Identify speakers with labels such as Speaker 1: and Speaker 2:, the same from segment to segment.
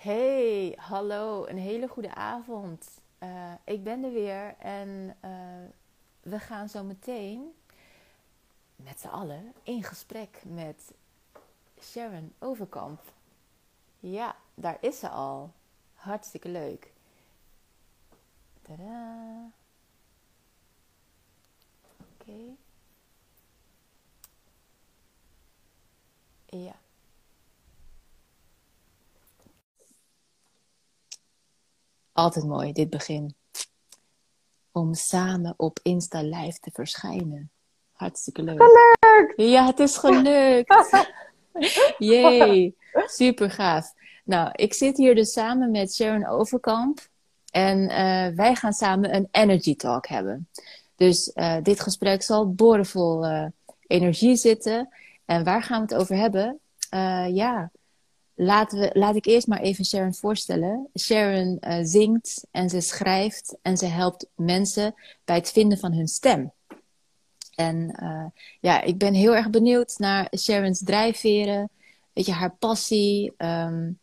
Speaker 1: Hey, hallo, een hele goede avond. Uh, ik ben er weer en uh, we gaan zo meteen met z'n allen in gesprek met Sharon Overkamp. Ja, daar is ze al. Hartstikke leuk. Tadaa. Oké. Ja. Altijd mooi, dit begin. Om samen op Insta Live te verschijnen. Hartstikke leuk.
Speaker 2: Gelukt!
Speaker 1: Ja, het is gelukt. Jee, super gaaf. Nou, ik zit hier dus samen met Sharon Overkamp. En uh, wij gaan samen een energy talk hebben. Dus uh, dit gesprek zal boordevol uh, energie zitten. En waar gaan we het over hebben? ja, Laten we, laat ik eerst maar even Sharon voorstellen. Sharon uh, zingt en ze schrijft en ze helpt mensen bij het vinden van hun stem. En uh, ja, ik ben heel erg benieuwd naar Sharon's drijfveren, weet je, haar passie, um,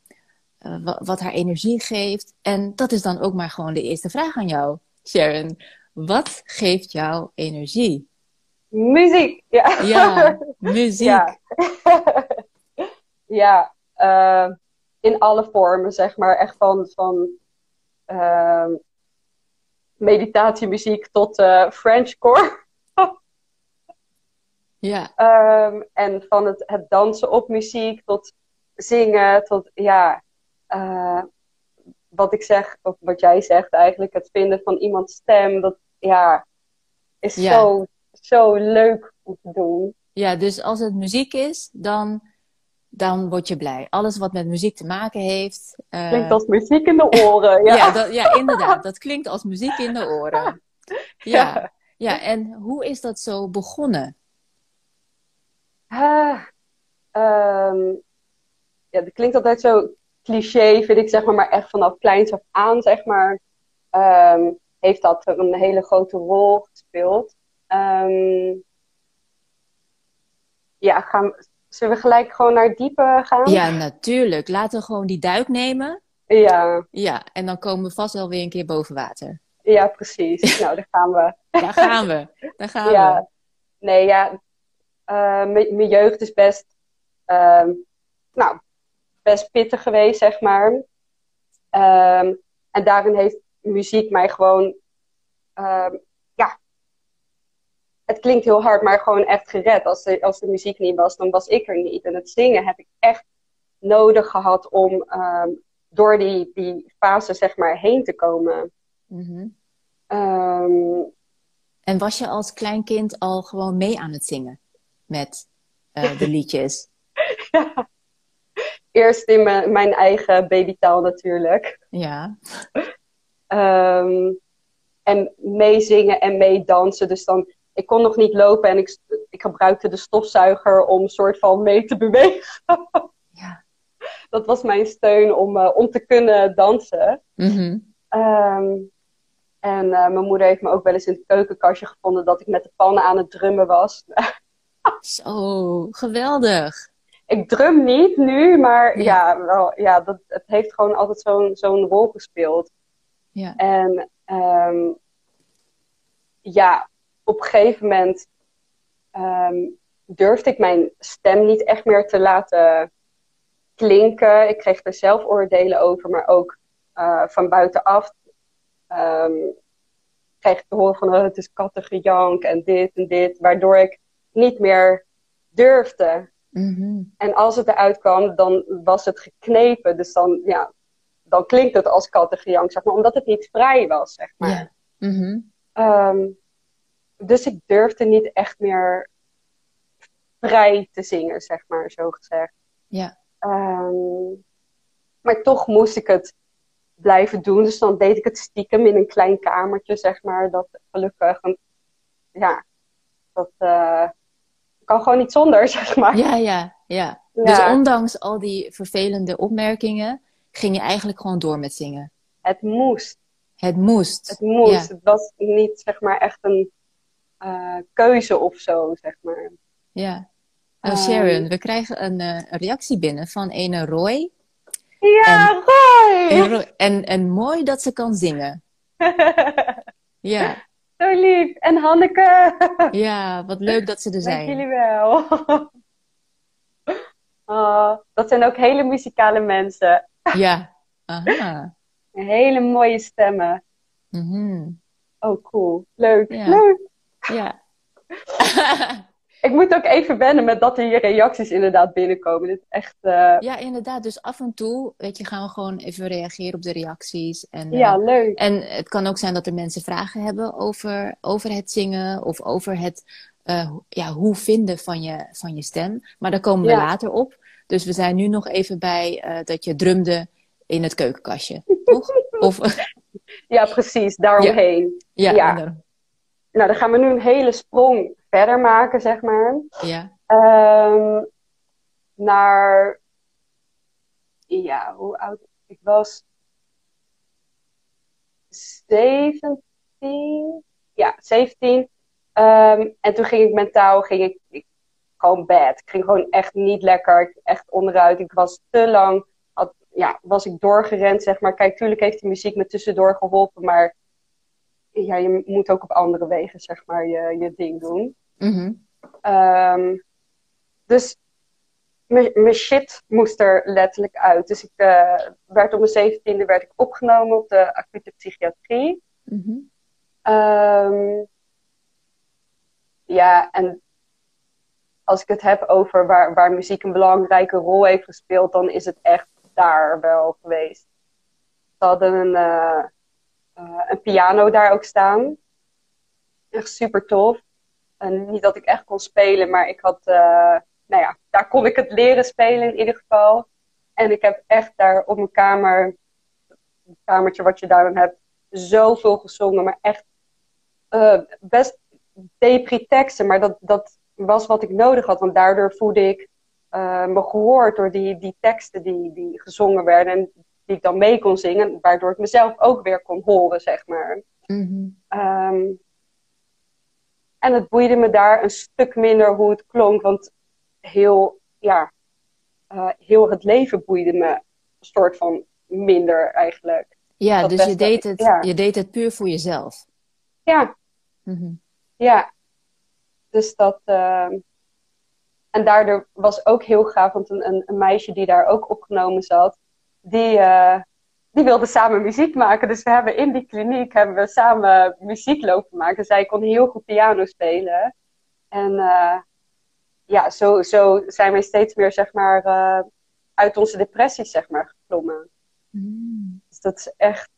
Speaker 1: uh, wat, wat haar energie geeft. En dat is dan ook maar gewoon de eerste vraag aan jou, Sharon. Wat geeft jou energie?
Speaker 2: Muziek, ja.
Speaker 1: Ja, muziek.
Speaker 2: Ja. ja. Uh, in alle vormen, zeg maar. Echt van, van uh, meditatiemuziek tot uh, Frenchcore.
Speaker 1: ja.
Speaker 2: Um, en van het, het dansen op muziek tot zingen, tot ja. Uh, wat ik zeg, of wat jij zegt eigenlijk, het vinden van iemands stem, dat ja, is
Speaker 1: Ja.
Speaker 2: Zo, zo leuk om te doen.
Speaker 1: Ja, dus als het muziek is, dan, dan word je blij. Alles wat met muziek te maken heeft. eh,
Speaker 2: Klinkt als muziek in de oren. Ja,
Speaker 1: ja, dat, ja, inderdaad. Dat klinkt als muziek in de oren. Ja, ja. En hoe is dat zo begonnen?
Speaker 2: Ehm, ja, dat klinkt altijd zo cliché, vind ik, zeg maar, maar echt vanaf kleins af aan, zeg maar, ehm, heeft dat een hele grote rol gespeeld. Ehm, ja, gaan, zullen we gelijk gewoon naar het diepe gaan?
Speaker 1: Ja, natuurlijk. Laten we gewoon die duik nemen.
Speaker 2: Ja,
Speaker 1: Ja, en dan komen we vast wel weer een keer boven water.
Speaker 2: ja, precies. nou, daar gaan we.
Speaker 1: Daar gaan we. Daar gaan we.
Speaker 2: Ja, nee, ja. eh, mijn jeugd is best, ehm, nou, best pittig geweest, zeg maar. Ehm, en daarin heeft muziek mij gewoon, ehm, het klinkt heel hard, maar gewoon echt gered. Als de, als de muziek niet was, dan was ik er niet. En het zingen heb ik echt nodig gehad om ehm, door die, die fase, zeg maar, heen te komen.
Speaker 1: Mhm.
Speaker 2: Ehm,
Speaker 1: En was je als klein kind al gewoon mee aan het zingen met eh, de liedjes?
Speaker 2: eerst in mijn, eigen babytaal natuurlijk.
Speaker 1: Ja.
Speaker 2: Ehm, en meezingen en meedansen. Dus dan, ik kon nog niet lopen en ik, ik gebruikte de stofzuiger om een soort van mee te bewegen.
Speaker 1: Ja.
Speaker 2: Dat was mijn steun om, eh, om te kunnen dansen.
Speaker 1: Mhm.
Speaker 2: Ehm, en eh, mijn moeder heeft me ook wel eens in het keukenkastje gevonden dat ik met de pannen aan het drummen was.
Speaker 1: Zo, geweldig.
Speaker 2: ik drum niet nu, maar
Speaker 1: Ja.
Speaker 2: ja, wel, ja dat, het heeft gewoon altijd zo'n zo'n rol gespeeld.
Speaker 1: Ja.
Speaker 2: En ehm, ja, op een gegeven moment ehm, durfde ik mijn stem niet echt meer te laten klinken. Ik kreeg er zelf oordelen over, maar ook eh, van buitenaf ehm, kreeg ik te horen van oh, het is kattengejank en dit en dit, waardoor ik niet meer durfde.
Speaker 1: Mhm.
Speaker 2: En als het eruit kwam, dan was het geknepen. Dus dan, ja, dan klinkt het als kattengejank, zeg maar, omdat het niet vrij was, zeg maar.
Speaker 1: Mhm.
Speaker 2: Ehm, dus ik durfde niet echt meer vrij te zingen, zeg maar, zo gezegd.
Speaker 1: Ja.
Speaker 2: Ehm, maar toch moest ik het blijven doen. Dus dan deed ik het stiekem in een klein kamertje, zeg maar. Dat gelukkig, want, ja, dat eh, kan gewoon niet zonder, zeg maar.
Speaker 1: Ja, ja, ja.
Speaker 2: Ja.
Speaker 1: Dus ondanks al die vervelende opmerkingen, ging je eigenlijk gewoon door met zingen.
Speaker 2: Het moest.
Speaker 1: Het moest.
Speaker 2: Het moest.
Speaker 1: Ja.
Speaker 2: Het was niet, zeg maar, echt een eh, keuze of zo, zeg maar.
Speaker 1: Ja. Nou,
Speaker 2: Ehm.
Speaker 1: Sharon, we krijgen een, eh, een reactie binnen van ene Roy.
Speaker 2: Ja,
Speaker 1: En-
Speaker 2: Roy!
Speaker 1: En, en, en mooi dat ze kan zingen. Ja,
Speaker 2: Zo lief. En Hanneke.
Speaker 1: ja, wat leuk dat ze er
Speaker 2: Dank
Speaker 1: zijn.
Speaker 2: jullie wel. Oh, dat zijn ook hele muzikale mensen.
Speaker 1: Ja, aha.
Speaker 2: Hele mooie stemmen.
Speaker 1: Mhm.
Speaker 2: Oh, cool. Leuk.
Speaker 1: Ja.
Speaker 2: Leuk.
Speaker 1: Ja.
Speaker 2: Ik moet ook even wennen met dat er hier reacties inderdaad binnenkomen. Dit is echt... eh,
Speaker 1: ja, inderdaad. Dus af en toe, weet je, gaan we gewoon even reageren op de reacties. En, eh,
Speaker 2: ja, leuk.
Speaker 1: En het kan ook zijn dat er mensen vragen hebben over, over het zingen of over het eh, ja, hoe vinden van je, van je stem. Maar daar komen we
Speaker 2: Ja.
Speaker 1: later op. Dus we zijn nu nog even bij eh, dat je drumde in het keukenkastje, toch? Of,
Speaker 2: Ja, precies. Daaromheen.
Speaker 1: ja,
Speaker 2: Ja. Nou, dan gaan we nu een hele sprong verder maken, zeg maar.
Speaker 1: ja.
Speaker 2: Ehm, naar... Ja, hoe oud ik was? 17. Ja, 17. Ehm, en toen ging ik mentaal, ging ik, ik gewoon bad. Ik ging gewoon echt niet lekker. Ik, echt onderuit. Ik was te lang, had, ja, was ik doorgerend, zeg maar. Kijk, tuurlijk heeft die muziek me tussendoor geholpen, maar ja, je moet ook op andere wegen, zeg maar, je, je ding doen.
Speaker 1: Mhm.
Speaker 2: Ehm, dus mijn shit moest er letterlijk uit. Dus ik eh, werd op mijn zeventiende werd ik opgenomen op de acute psychiatrie.
Speaker 1: Mhm.
Speaker 2: Ehm, ja, en als ik het heb over waar, waar muziek een belangrijke rol heeft gespeeld, dan is het echt daar wel geweest. Ze hadden een, eh, eh, een piano daar ook staan. Echt super tof. En niet dat ik echt kon spelen, maar ik had, eh, nou ja, daar kon ik het leren spelen in ieder geval. En ik heb echt daar op mijn kamer, het kamertje wat je daar dan hebt, zoveel gezongen. Maar echt eh, best depri teksten, maar dat, dat was wat ik nodig had. Want daardoor voelde ik me gehoord door die, die teksten die, die gezongen werden. En die ik dan mee kon zingen, waardoor ik mezelf ook weer kon horen, zeg maar.
Speaker 1: Mhm.
Speaker 2: Ehm, en het boeide me daar een stuk minder hoe het klonk, want heel, ja, eh, heel het leven boeide me een soort van minder eigenlijk.
Speaker 1: Ja,
Speaker 2: Dat
Speaker 1: dus je deed, het,
Speaker 2: ja.
Speaker 1: je deed het puur voor jezelf.
Speaker 2: Ja,
Speaker 1: Mhm.
Speaker 2: ja. Dus dat. ehm, en daardoor was ook heel gaaf, want een, een, een meisje die daar ook opgenomen zat, die, eh, die wilde samen muziek maken. Dus we hebben in die kliniek hebben we samen muziek lopen maken. Zij kon heel goed piano spelen. En eh, ja, zo, zo zijn wij steeds meer, zeg maar, eh, uit onze depressies, zeg maar, geklommen.
Speaker 1: Mm.
Speaker 2: Dus dat is echt.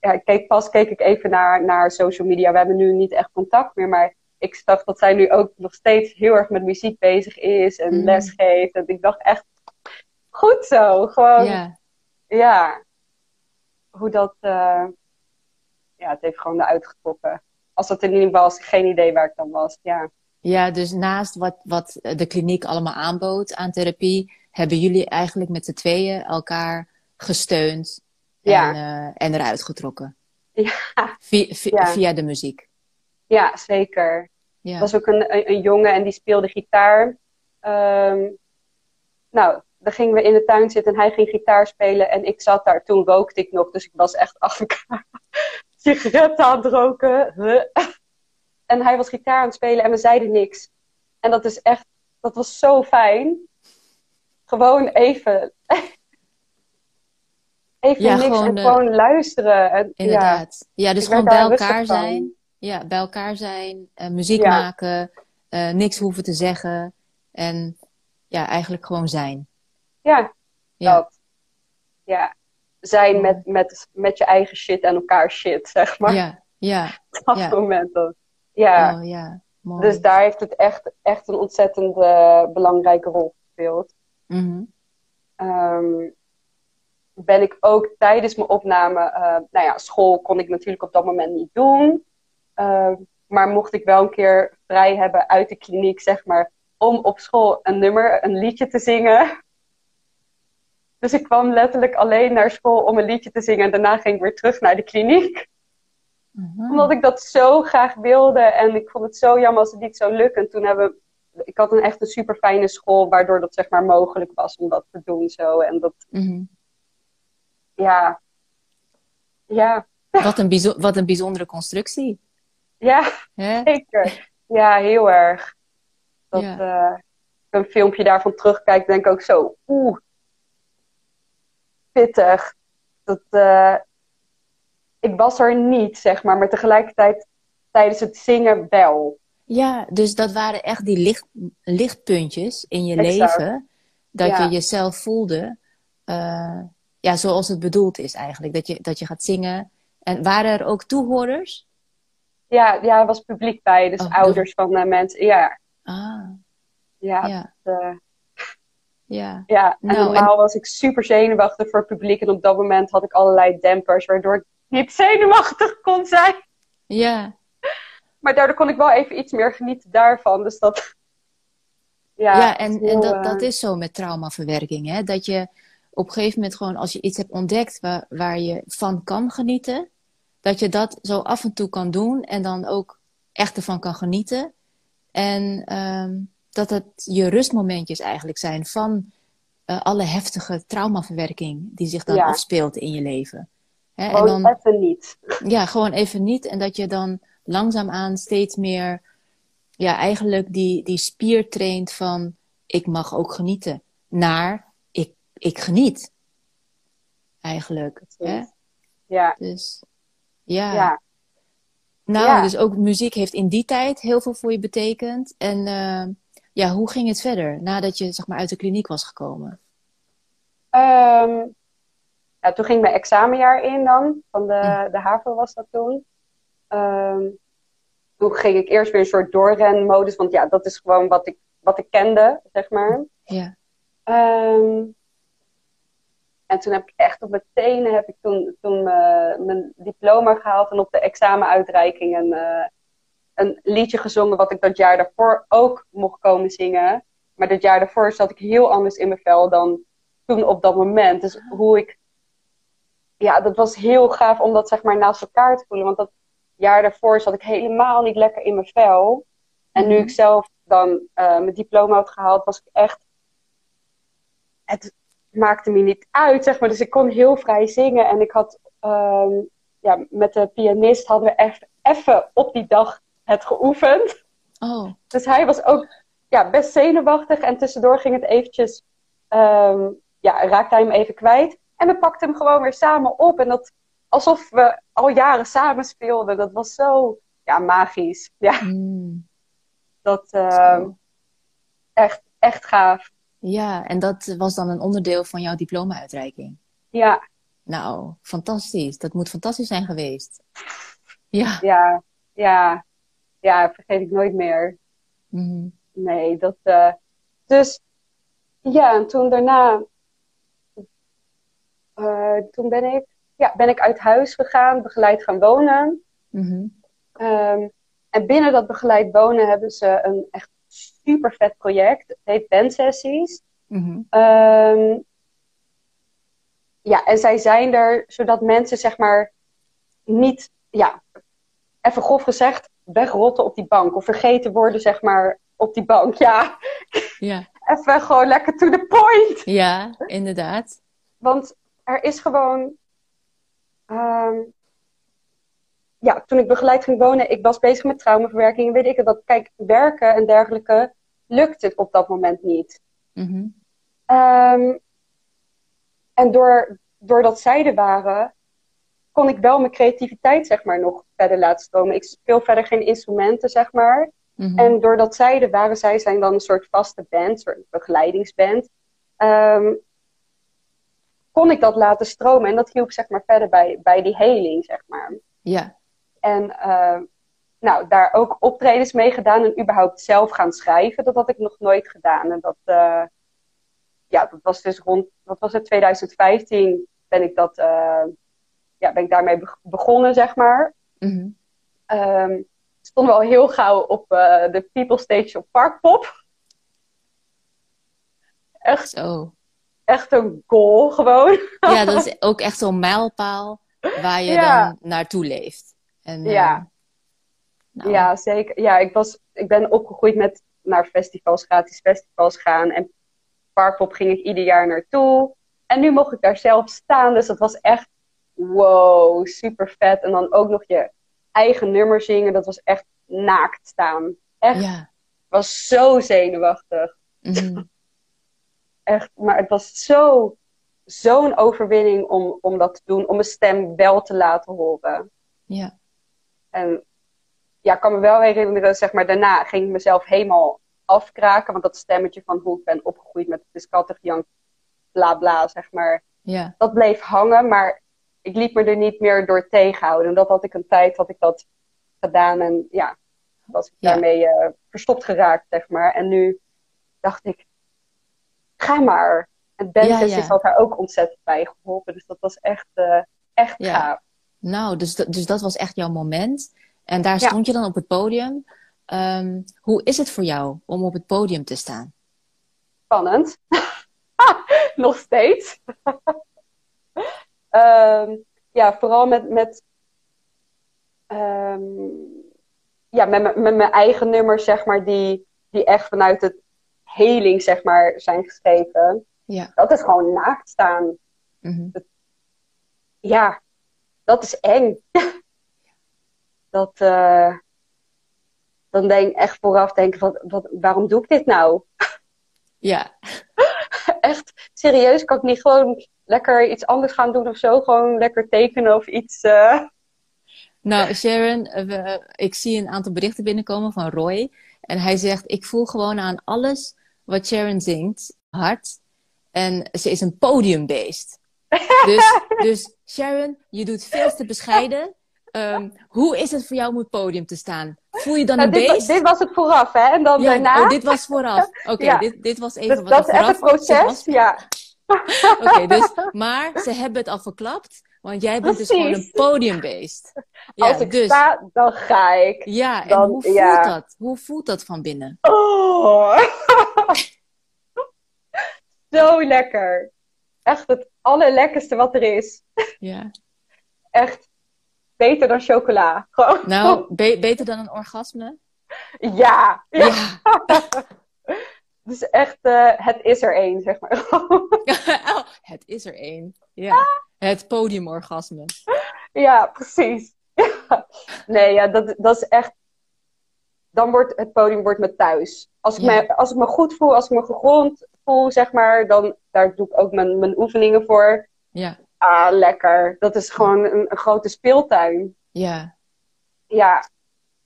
Speaker 2: ja, ik keek, pas keek ik even naar, naar social media. We hebben nu niet echt contact meer, maar ik zag dat zij nu ook nog steeds heel erg met muziek bezig is en
Speaker 1: Mm.
Speaker 2: les geeft. En ik dacht echt, goed zo. Gewoon, ja.
Speaker 1: Ja,
Speaker 2: hoe dat. eh, ja, het heeft gewoon eruit getrokken. Als dat er niet was, geen idee waar ik dan was. Ja,
Speaker 1: ja, dus naast wat, wat de kliniek allemaal aanbood aan therapie, hebben jullie eigenlijk met z'n tweeën elkaar gesteund en,
Speaker 2: Ja.
Speaker 1: eh, en eruit getrokken.
Speaker 2: Ja.
Speaker 1: Via, via,
Speaker 2: Ja.
Speaker 1: via de muziek.
Speaker 2: ja zeker.
Speaker 1: Ja.
Speaker 2: Er was ook een, een, een jongen en die speelde gitaar. Ehm, nou, dan gingen we in de tuin zitten en hij ging gitaar spelen. En ik zat daar, toen rookte ik nog, dus ik was echt achter elkaar sigaretten aan het roken. En hij was gitaar aan het spelen en we zeiden niks. En dat is echt, dat was zo fijn. Gewoon even, even
Speaker 1: Ja,
Speaker 2: niks
Speaker 1: gewoon,
Speaker 2: en
Speaker 1: eh,
Speaker 2: gewoon luisteren. En,
Speaker 1: Inderdaad. Ja, dus gewoon bij elkaar
Speaker 2: van.
Speaker 1: zijn. Ja, bij elkaar zijn, eh, muziek
Speaker 2: Ja.
Speaker 1: maken, eh, niks hoeven te zeggen. En ja, eigenlijk gewoon zijn.
Speaker 2: Ja,
Speaker 1: Ja,
Speaker 2: Dat. Ja. Zijn met, met, met je eigen shit en elkaar shit, zeg maar.
Speaker 1: ja, ja.
Speaker 2: Op dat
Speaker 1: ja.
Speaker 2: moment. dan. Ja.
Speaker 1: Oh, ja. Mooi.
Speaker 2: Dus daar heeft het echt, echt een ontzettend belangrijke rol gespeeld.
Speaker 1: Mhm.
Speaker 2: Ehm, ben ik ook tijdens mijn opname, eh, nou ja, school kon ik natuurlijk op dat moment niet doen. Ehm, maar mocht ik wel een keer vrij hebben uit de kliniek, zeg maar, om op school een nummer, een liedje te zingen. Dus ik kwam letterlijk alleen naar school om een liedje te zingen en daarna ging ik weer terug naar de kliniek.
Speaker 1: Mhm.
Speaker 2: Omdat ik dat zo graag wilde en ik vond het zo jammer als het niet zou lukken. En toen hebben ik had een echt een super fijne school, waardoor dat zeg maar mogelijk was om dat te doen zo. En dat,
Speaker 1: Mhm.
Speaker 2: ja, ja,
Speaker 1: wat, een bijzo- wat een bijzondere constructie.
Speaker 2: ja, zeker. Ja, heel erg. Dat,
Speaker 1: Ja.
Speaker 2: eh, een filmpje daarvan terugkijk, denk ik ook zo, oeh, pittig. Dat, eh, ik was er niet, zeg maar, maar tegelijkertijd tijdens het zingen wel.
Speaker 1: Ja, dus dat waren echt die licht, lichtpuntjes in je
Speaker 2: Exact.
Speaker 1: leven. Dat
Speaker 2: Ja.
Speaker 1: je jezelf voelde, eh, ja, zoals het bedoeld is eigenlijk. Dat je, dat je gaat zingen. En waren er ook toehoorders?
Speaker 2: Ja, ja, er was publiek bij, dus
Speaker 1: Oh,
Speaker 2: ouders van eh, mensen. Ja,
Speaker 1: Ah,
Speaker 2: ja,
Speaker 1: ja, ja.
Speaker 2: ja. En
Speaker 1: Nou,
Speaker 2: normaal was ik super zenuwachtig voor het publiek. En op dat moment had ik allerlei dempers, waardoor ik niet zenuwachtig kon zijn.
Speaker 1: Ja,
Speaker 2: Maar daardoor kon ik wel even iets meer genieten daarvan. Dus dat. Ja,
Speaker 1: ja, en, en
Speaker 2: heel,
Speaker 1: dat,
Speaker 2: eh,
Speaker 1: dat is zo met traumaverwerking. Hè? Dat je op een gegeven moment gewoon, als je iets hebt ontdekt waar, waar je van kan genieten, dat je dat zo af en toe kan doen en dan ook echt ervan kan genieten. En ehm, dat het je rustmomentjes eigenlijk zijn van eh, alle heftige traumaverwerking die zich dan
Speaker 2: Ja.
Speaker 1: afspeelt in je leven. Hè? En
Speaker 2: Gewoon
Speaker 1: dan,
Speaker 2: even niet.
Speaker 1: ja, gewoon even niet. En dat je dan langzaamaan steeds meer, ja, eigenlijk die, die spier traint van ik mag ook genieten. Naar ik, ik geniet. Eigenlijk. Hè?
Speaker 2: Ja,
Speaker 1: Dus ja.
Speaker 2: ja.
Speaker 1: Nou,
Speaker 2: Ja.
Speaker 1: dus ook muziek heeft in die tijd heel veel voor je betekend. En eh, ja, hoe ging het verder nadat je zeg maar uit de kliniek was gekomen?
Speaker 2: Ehm, ja, toen ging mijn examenjaar in dan. Van de, de HAVO was dat toen. Ehm, toen ging ik eerst weer een soort doorrenmodus. Want ja, dat is gewoon wat ik, wat ik kende, zeg maar.
Speaker 1: Ja.
Speaker 2: Ehm, en toen heb ik echt op mijn tenen heb ik toen, toen eh, mijn diploma gehaald. En op de examenuitreiking een, eh, een liedje gezongen. Wat ik dat jaar daarvoor ook mocht komen zingen. Maar dat jaar daarvoor zat ik heel anders in mijn vel dan toen op dat moment. Dus hoe ik. Ja, dat was heel gaaf om dat zeg maar naast elkaar te voelen. Want dat jaar daarvoor zat ik helemaal niet lekker in mijn vel. En nu
Speaker 1: Mhm.
Speaker 2: ik zelf dan eh, mijn diploma had gehaald, was ik echt. Het maakte me niet uit, zeg maar. Dus ik kon heel vrij zingen. En ik had. ehm, ja, met de pianist hadden we echt even op die dag het geoefend.
Speaker 1: Oh,
Speaker 2: Dus hij was ook ja, best zenuwachtig. En tussendoor ging het eventjes... ehm, ja, raakte hij hem even kwijt. En we pakten hem gewoon weer samen op. En dat alsof we al jaren samen speelden. Dat was zo ja, magisch. Ja,
Speaker 1: mm,
Speaker 2: dat ehm, echt, echt gaaf.
Speaker 1: Ja, en dat was dan een onderdeel van jouw diploma-uitreiking.
Speaker 2: Ja,
Speaker 1: Nou, fantastisch. Dat moet fantastisch zijn geweest. Ja.
Speaker 2: ja, ja. Ja, vergeet ik nooit meer.
Speaker 1: Mhm.
Speaker 2: Nee, dat... eh, dus ja, en toen daarna... eh, toen ben ik, ja, ben ik uit huis gegaan, begeleid gaan wonen.
Speaker 1: Mhm.
Speaker 2: Ehm, en binnen dat begeleid wonen hebben ze een echt super vet project. Het heet Bandsessies.
Speaker 1: Mhm.
Speaker 2: Ehm, ja, en zij zijn er zodat mensen zeg maar niet, ja, even grof gezegd, wegrotten op die bank. Of vergeten worden zeg maar op die bank. Ja,
Speaker 1: Ja.
Speaker 2: even gewoon lekker to the point.
Speaker 1: ja, inderdaad.
Speaker 2: Want er is gewoon. ehm, ja, toen ik begeleid ging wonen, ik was bezig met traumaverwerking. En weet ik het, dat, kijk, werken en dergelijke lukt het op dat moment niet.
Speaker 1: Mhm.
Speaker 2: Ehm, en door, doordat zij er waren, kon ik wel mijn creativiteit, zeg maar, nog verder laten stromen. Ik speel verder geen instrumenten, zeg maar.
Speaker 1: Mhm.
Speaker 2: En doordat zij er waren, zij zijn dan een soort vaste band, een soort begeleidingsband. ehm, kon ik dat laten stromen. En dat hielp zeg maar verder bij, bij die heling, zeg maar.
Speaker 1: Ja.
Speaker 2: En eh, nou, daar ook optredens mee gedaan en überhaupt zelf gaan schrijven. Dat had ik nog nooit gedaan. En dat, eh, ja, dat was dus rond, wat was het, 2015 ben ik, dat, eh, ja, ben ik daarmee be- begonnen, zeg maar.
Speaker 1: Mhm.
Speaker 2: Ehm stonden we al heel gauw op eh, de People Stage op Parkpop. Echt,
Speaker 1: Zo.
Speaker 2: echt een goal gewoon.
Speaker 1: Ja, dat is ook echt zo'n mijlpaal waar je
Speaker 2: Ja.
Speaker 1: dan naartoe leeft. En, eh,
Speaker 2: Ja.
Speaker 1: nou,
Speaker 2: Ja, zeker. Ja, ik, was, ik ben opgegroeid met naar festivals, gratis festivals gaan. En Parkpop ging ik ieder jaar naartoe. En nu mocht ik daar zelf staan. Dus dat was echt wow, super vet. En dan ook nog je eigen nummer zingen. Dat was echt naakt staan. Echt.
Speaker 1: Ja.
Speaker 2: was zo zenuwachtig.
Speaker 1: Mhm.
Speaker 2: Echt. Maar het was zo, zo'n overwinning om, om dat te doen. Om mijn stem wel te laten horen.
Speaker 1: Ja.
Speaker 2: En ja, ik kan me wel herinneren, zeg maar, daarna ging ik mezelf helemaal afkraken. Want dat stemmetje van hoe ik ben opgegroeid met de schattig jank, bla bla, zeg maar.
Speaker 1: Ja.
Speaker 2: Dat bleef hangen, maar ik liet me er niet meer door tegenhouden. En dat had ik een tijd, had ik dat gedaan. En ja, was ik
Speaker 1: Ja.
Speaker 2: daarmee eh, verstopt geraakt, zeg maar. En nu dacht ik, ga maar. Het bandfestival
Speaker 1: Ja, ja.
Speaker 2: had daar ook ontzettend bij geholpen. Dus dat was echt, eh, echt
Speaker 1: Ja.
Speaker 2: gaaf.
Speaker 1: Nou, dus, dat- dus dat was echt jouw moment. En daar stond je dan op het podium. Ehm, hoe is het voor jou om op het podium te staan?
Speaker 2: spannend. Nog steeds. Ehm, ja, vooral met, met, ehm, ja, met, mijn- met mijn eigen nummers, zeg maar, die, die echt vanuit het heling, zeg maar, zijn geschreven.
Speaker 1: Ja.
Speaker 2: Dat is gewoon naakt staan.
Speaker 1: Mhm.
Speaker 2: Ja, dat is eng. dat, eh, dan denk ik echt vooraf denken, wat, wat, waarom doe ik dit nou?
Speaker 1: Ja.
Speaker 2: echt serieus, kan ik niet gewoon lekker iets anders gaan doen of zo? Gewoon lekker tekenen of iets. eh.
Speaker 1: Nou, Sharon, eh, we- ik zie een aantal berichten binnenkomen van Roy. En hij zegt: Ik voel gewoon aan alles wat Sharon zingt hard. En ze is een podiumbeest. Dus, dus Sharon, je doet veel te bescheiden. Ehm, hoe is het voor jou om op het podium te staan? Voel je dan
Speaker 2: Nou,
Speaker 1: een
Speaker 2: dit,
Speaker 1: beest?
Speaker 2: dit was het vooraf, hè? En dan
Speaker 1: Ja,
Speaker 2: daarna.
Speaker 1: oh, dit was vooraf. Oké,
Speaker 2: Ja.
Speaker 1: dit, dit was even
Speaker 2: dus
Speaker 1: wat
Speaker 2: dat is echt het proces. Ja,
Speaker 1: Oké, dus, maar ze hebben het al verklapt, want jij bent dus gewoon een podiumbeest. Ja,
Speaker 2: als ik
Speaker 1: dus,
Speaker 2: sta, dan ga ik.
Speaker 1: ja, en
Speaker 2: dan-
Speaker 1: hoe voelt
Speaker 2: ja.
Speaker 1: dat? Hoe voelt dat van binnen?
Speaker 2: Oh. Zo lekker. Echt het allerlekkerste wat er is.
Speaker 1: Ja.
Speaker 2: Echt beter dan chocola. Gewoon.
Speaker 1: Nou, be- beter dan een orgasme?
Speaker 2: Ja. ja.
Speaker 1: Ja.
Speaker 2: Dus echt, eh, het is er één, zeg maar.
Speaker 1: Oh, het is er één. Ja. Het podiumorgasme.
Speaker 2: Ja, precies. Nee, ja, dat, dat is echt. Dan wordt het podium wordt me thuis. Als ik,
Speaker 1: Ja.
Speaker 2: me, als ik me goed voel, als ik me gegrond voel, zeg maar, dan daar doe ik ook mijn, mijn oefeningen voor.
Speaker 1: Ja.
Speaker 2: Ah, lekker. Dat is gewoon een, een grote speeltuin.
Speaker 1: Ja.
Speaker 2: Ja,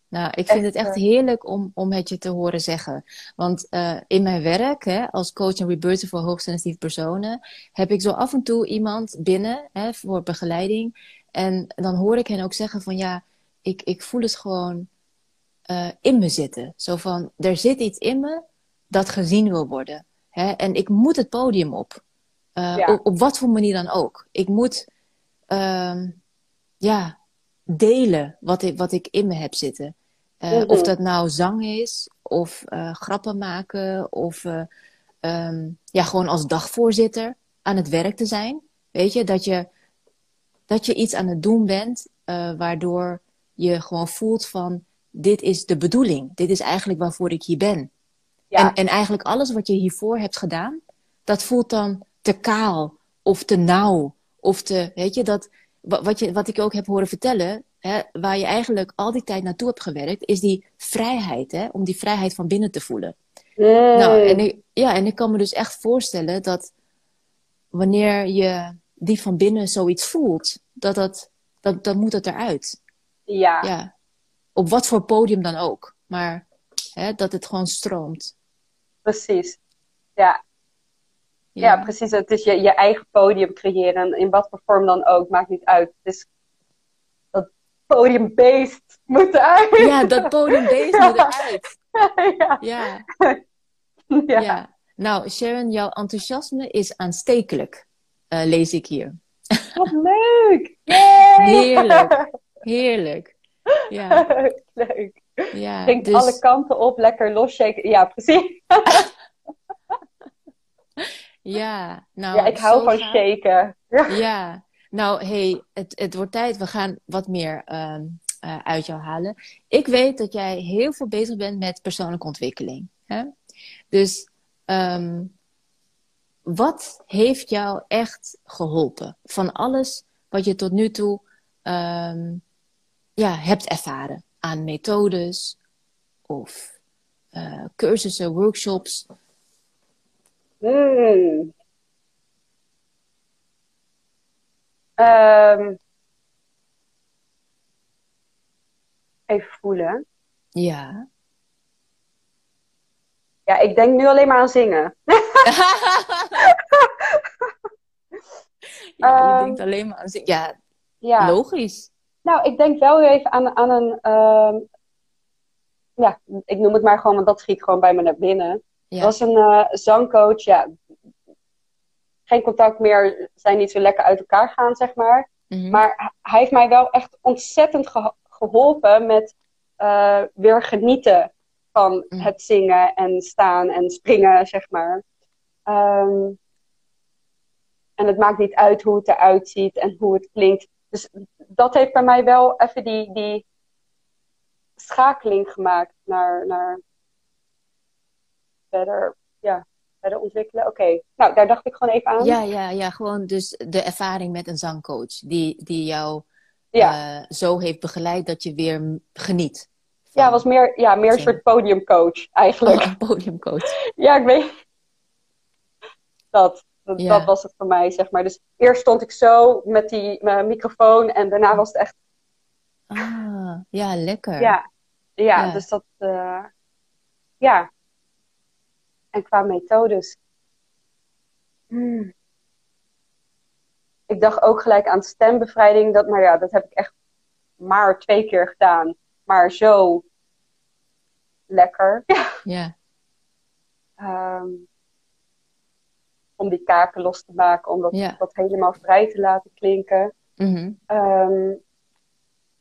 Speaker 1: Nou, ik vind het echt
Speaker 2: eh.
Speaker 1: heerlijk om, om het je te horen zeggen. Want eh, in mijn werk, hè, als coach en rebirther voor hoogsensitieve personen, heb ik zo af en toe iemand binnen hè, voor begeleiding. En dan hoor ik hen ook zeggen van ja, ik, ik voel het gewoon eh, in me zitten. Zo van, er zit iets in me dat gezien wil worden. Hè? En ik moet het podium op. Eh,
Speaker 2: Ja.
Speaker 1: op. Op wat voor manier dan ook. Ik moet ehm, ja, delen wat ik, wat ik in me heb zitten. Eh,
Speaker 2: Mhm.
Speaker 1: Of dat nou zang is, of eh, grappen maken, of eh, ehm, ja, gewoon als dagvoorzitter aan het werk te zijn. Weet je, dat je, dat je iets aan het doen bent, waardoor je gewoon voelt van, dit is de bedoeling. Dit is eigenlijk waarvoor ik hier ben.
Speaker 2: ja.
Speaker 1: En, en eigenlijk alles wat je hiervoor hebt gedaan, dat voelt dan te kaal of te nauw. Of te, weet je, dat, wa- wat, je, wat ik ook heb horen vertellen, hè, waar je eigenlijk al die tijd naartoe hebt gewerkt, is die vrijheid, hè, om die vrijheid van binnen te voelen. Nou, en ik, ja, en ik kan me dus echt voorstellen dat wanneer je die van binnen zoiets voelt, dat dat, dat, dan moet het eruit.
Speaker 2: ja.
Speaker 1: Ja. Op wat voor podium dan ook. Maar hè, dat het gewoon stroomt.
Speaker 2: precies. Ja. Ja. precies. Het is je, je eigen podium creëren. En in wat voor vorm dan ook, maakt niet uit. Het is dat podiumbeest moet eruit.
Speaker 1: Ja, dat podiumbeest moet eruit.
Speaker 2: ja.
Speaker 1: Ja,
Speaker 2: Ja.
Speaker 1: ja. Nou, Sharon, jouw enthousiasme is aanstekelijk, eh, lees ik hier.
Speaker 2: Wat leuk! Yay!
Speaker 1: Heerlijk. Heerlijk. Ja,
Speaker 2: leuk.
Speaker 1: ja.
Speaker 2: Ging
Speaker 1: Dus,
Speaker 2: alle kanten op, lekker losshaken. Ja, precies.
Speaker 1: Ja, nou,
Speaker 2: ja, ik hou van
Speaker 1: gaaf.
Speaker 2: shaken. Ja.
Speaker 1: Ja, nou, hey, het, het wordt tijd. We gaan wat meer ehm, eh, uit jou halen. Ik weet dat jij heel veel bezig bent met persoonlijke ontwikkeling. Hè? Dus ehm, wat heeft jou echt geholpen van alles wat je tot nu toe ehm, ja, hebt ervaren aan methodes of uh, cursussen, workshops?
Speaker 2: Hmm. Um, even voelen.
Speaker 1: Ja.
Speaker 2: Ja, ik denk nu alleen maar aan zingen.
Speaker 1: ja, je um, denkt alleen maar aan zingen. Ja, ja, logisch.
Speaker 2: Nou, ik denk wel weer even aan, aan een... Um, ja, ik noem het maar gewoon, want dat schiet gewoon bij me naar binnen. Ja. was een uh, zangcoach, ja. Geen contact meer, zijn niet zo lekker uit elkaar gaan, zeg maar. Mm -hmm. Maar hij heeft mij wel echt ontzettend ge geholpen met uh, weer genieten van mm. het zingen en staan en springen, zeg maar. Um, en het maakt niet uit hoe het eruit ziet en hoe het klinkt. Dus dat heeft bij mij wel even die, die schakeling gemaakt naar, naar verder, ja, verder ontwikkelen. Oké, nou daar dacht ik gewoon even aan.
Speaker 1: Ja, ja, ja, gewoon dus de ervaring met een zangcoach die, die jou ja. uh, zo heeft begeleid dat je weer geniet.
Speaker 2: Ja, was meer, ja, meer een soort podiumcoach eigenlijk.
Speaker 1: Oh, podiumcoach.
Speaker 2: ja, ik weet. Dat, dat, ja. dat, was het voor mij, zeg maar. Dus eerst stond ik zo met die microfoon en daarna was het echt.
Speaker 1: Ah, ja, lekker.
Speaker 2: Ja, ja, ja. dus dat. Uh, ja. En qua methodes. Hmm. Ik dacht ook gelijk aan stembevrijding. Dat, maar ja, dat heb ik echt maar twee keer gedaan maar zo lekker.
Speaker 1: Ja.
Speaker 2: um, om die kaken los te maken, om dat, helemaal vrij te laten klinken.
Speaker 1: Mm -hmm.
Speaker 2: um,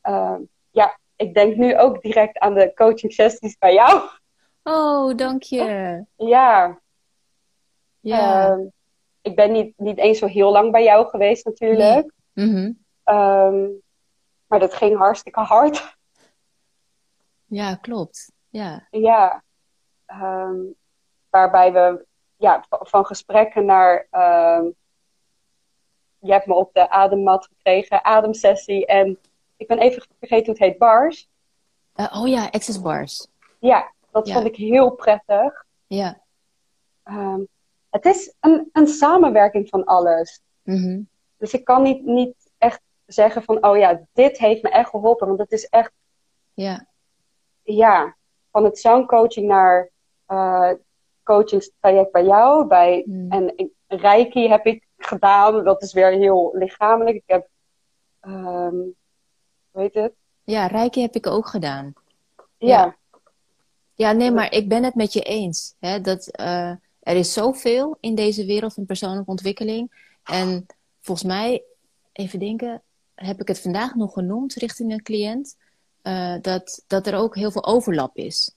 Speaker 2: uh, ja, ik denk nu ook direct aan de coaching sessies bij jou.
Speaker 1: Oh, dank je.
Speaker 2: Ja.
Speaker 1: Ja.
Speaker 2: Um, ik ben niet, niet eens zo heel lang bij jou geweest natuurlijk.
Speaker 1: Nee. Mm -hmm.
Speaker 2: maar dat ging hartstikke hard.
Speaker 1: Ja, klopt. Ja.
Speaker 2: Ja. Um, waarbij we ja, van gesprekken naar. Um, je hebt me op de ademmat gekregen, ademsessie. En ik ben even vergeten hoe het heet, bars.
Speaker 1: Uh, oh ja, access bars.
Speaker 2: Ja, dat ja. vond ik heel prettig.
Speaker 1: Ja.
Speaker 2: Um, het is een, een samenwerking van alles.
Speaker 1: Mm -hmm.
Speaker 2: Dus ik kan niet, niet echt zeggen van, oh ja, dit heeft me echt geholpen. Want het is echt
Speaker 1: ja
Speaker 2: ja, van het zangcoaching naar uh, coachingstraject bij jou. Bij,
Speaker 1: mm.
Speaker 2: En Reiki heb ik gedaan. Dat is weer heel lichamelijk. Ik heb, um, weet het?
Speaker 1: Ja, Reiki heb ik ook gedaan.
Speaker 2: Ja. Ja,
Speaker 1: ja nee, maar ik ben het met je eens. Hè, dat uh, er is zoveel in deze wereld van persoonlijke ontwikkeling. En volgens mij, even denken, heb ik het vandaag nog genoemd richting een cliënt uh, dat, dat er ook heel veel overlap is.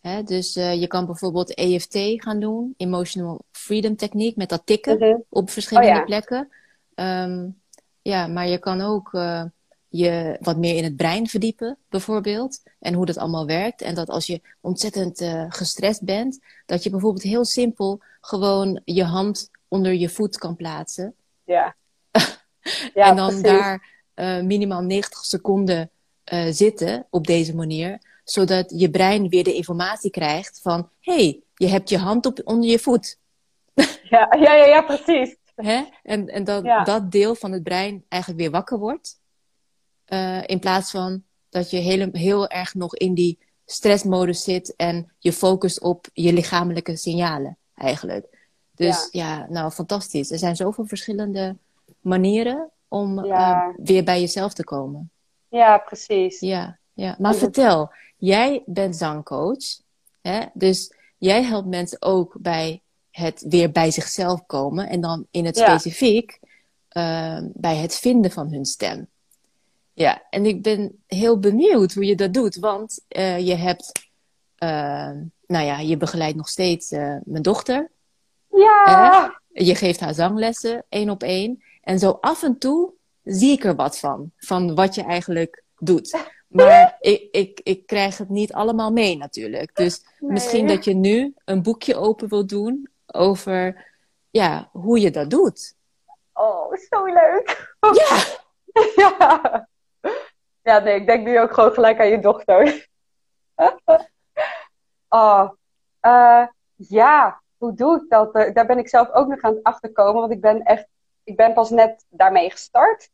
Speaker 1: Hè? Dus uh, je kan bijvoorbeeld EFT gaan doen, Emotional Freedom Techniek, met dat tikken
Speaker 2: -hmm.
Speaker 1: op verschillende
Speaker 2: oh, ja.
Speaker 1: plekken. Um, ja, maar je kan ook je wat meer in het brein verdiepen, bijvoorbeeld. En hoe dat allemaal werkt. En dat als je ontzettend gestrest bent, dat je bijvoorbeeld heel simpel gewoon je hand onder je voet kan plaatsen.
Speaker 2: Ja. ja
Speaker 1: en dan
Speaker 2: precies.
Speaker 1: daar minimaal 90 seconden uh, zitten op deze manier, zodat je brein weer de informatie krijgt van: hé, hey, je hebt je hand op, onder je voet.
Speaker 2: Ja, ja, ja, ja precies.
Speaker 1: Hè? En, en dat ja. dat deel van het brein eigenlijk weer wakker wordt, uh, in plaats van dat je heel, heel erg nog in die stressmodus zit en je focust op je lichamelijke signalen eigenlijk. Dus ja, ja nou fantastisch. Er zijn zoveel verschillende manieren om
Speaker 2: ja.
Speaker 1: uh, weer bij jezelf te komen.
Speaker 2: Ja, precies.
Speaker 1: Ja, ja. maar vertel, jij bent zangcoach. Hè? Dus jij helpt mensen ook bij het weer bij zichzelf komen. En dan in het
Speaker 2: Ja.
Speaker 1: specifiek uh, bij het vinden van hun stem. Ja, en ik ben heel benieuwd hoe je dat doet. Want uh, je hebt, uh, nou ja, je begeleidt nog steeds uh, mijn dochter.
Speaker 2: Ja!
Speaker 1: Je geeft haar zanglessen, één op één. En zo af en toe zie ik er wat van. Van wat je eigenlijk doet. Maar ik, ik, ik krijg het niet allemaal mee natuurlijk. Dus misschien dat je nu een boekje open wilt doen over ja, hoe je dat doet.
Speaker 2: Oh, zo leuk.
Speaker 1: Ja.
Speaker 2: ja. Ja, nee, ik denk nu ook gewoon gelijk aan je dochter. oh, uh, ja, hoe doe ik dat? Eh, daar ben ik zelf ook nog aan het achterkomen, want ik ben echt, ik ben pas net daarmee gestart.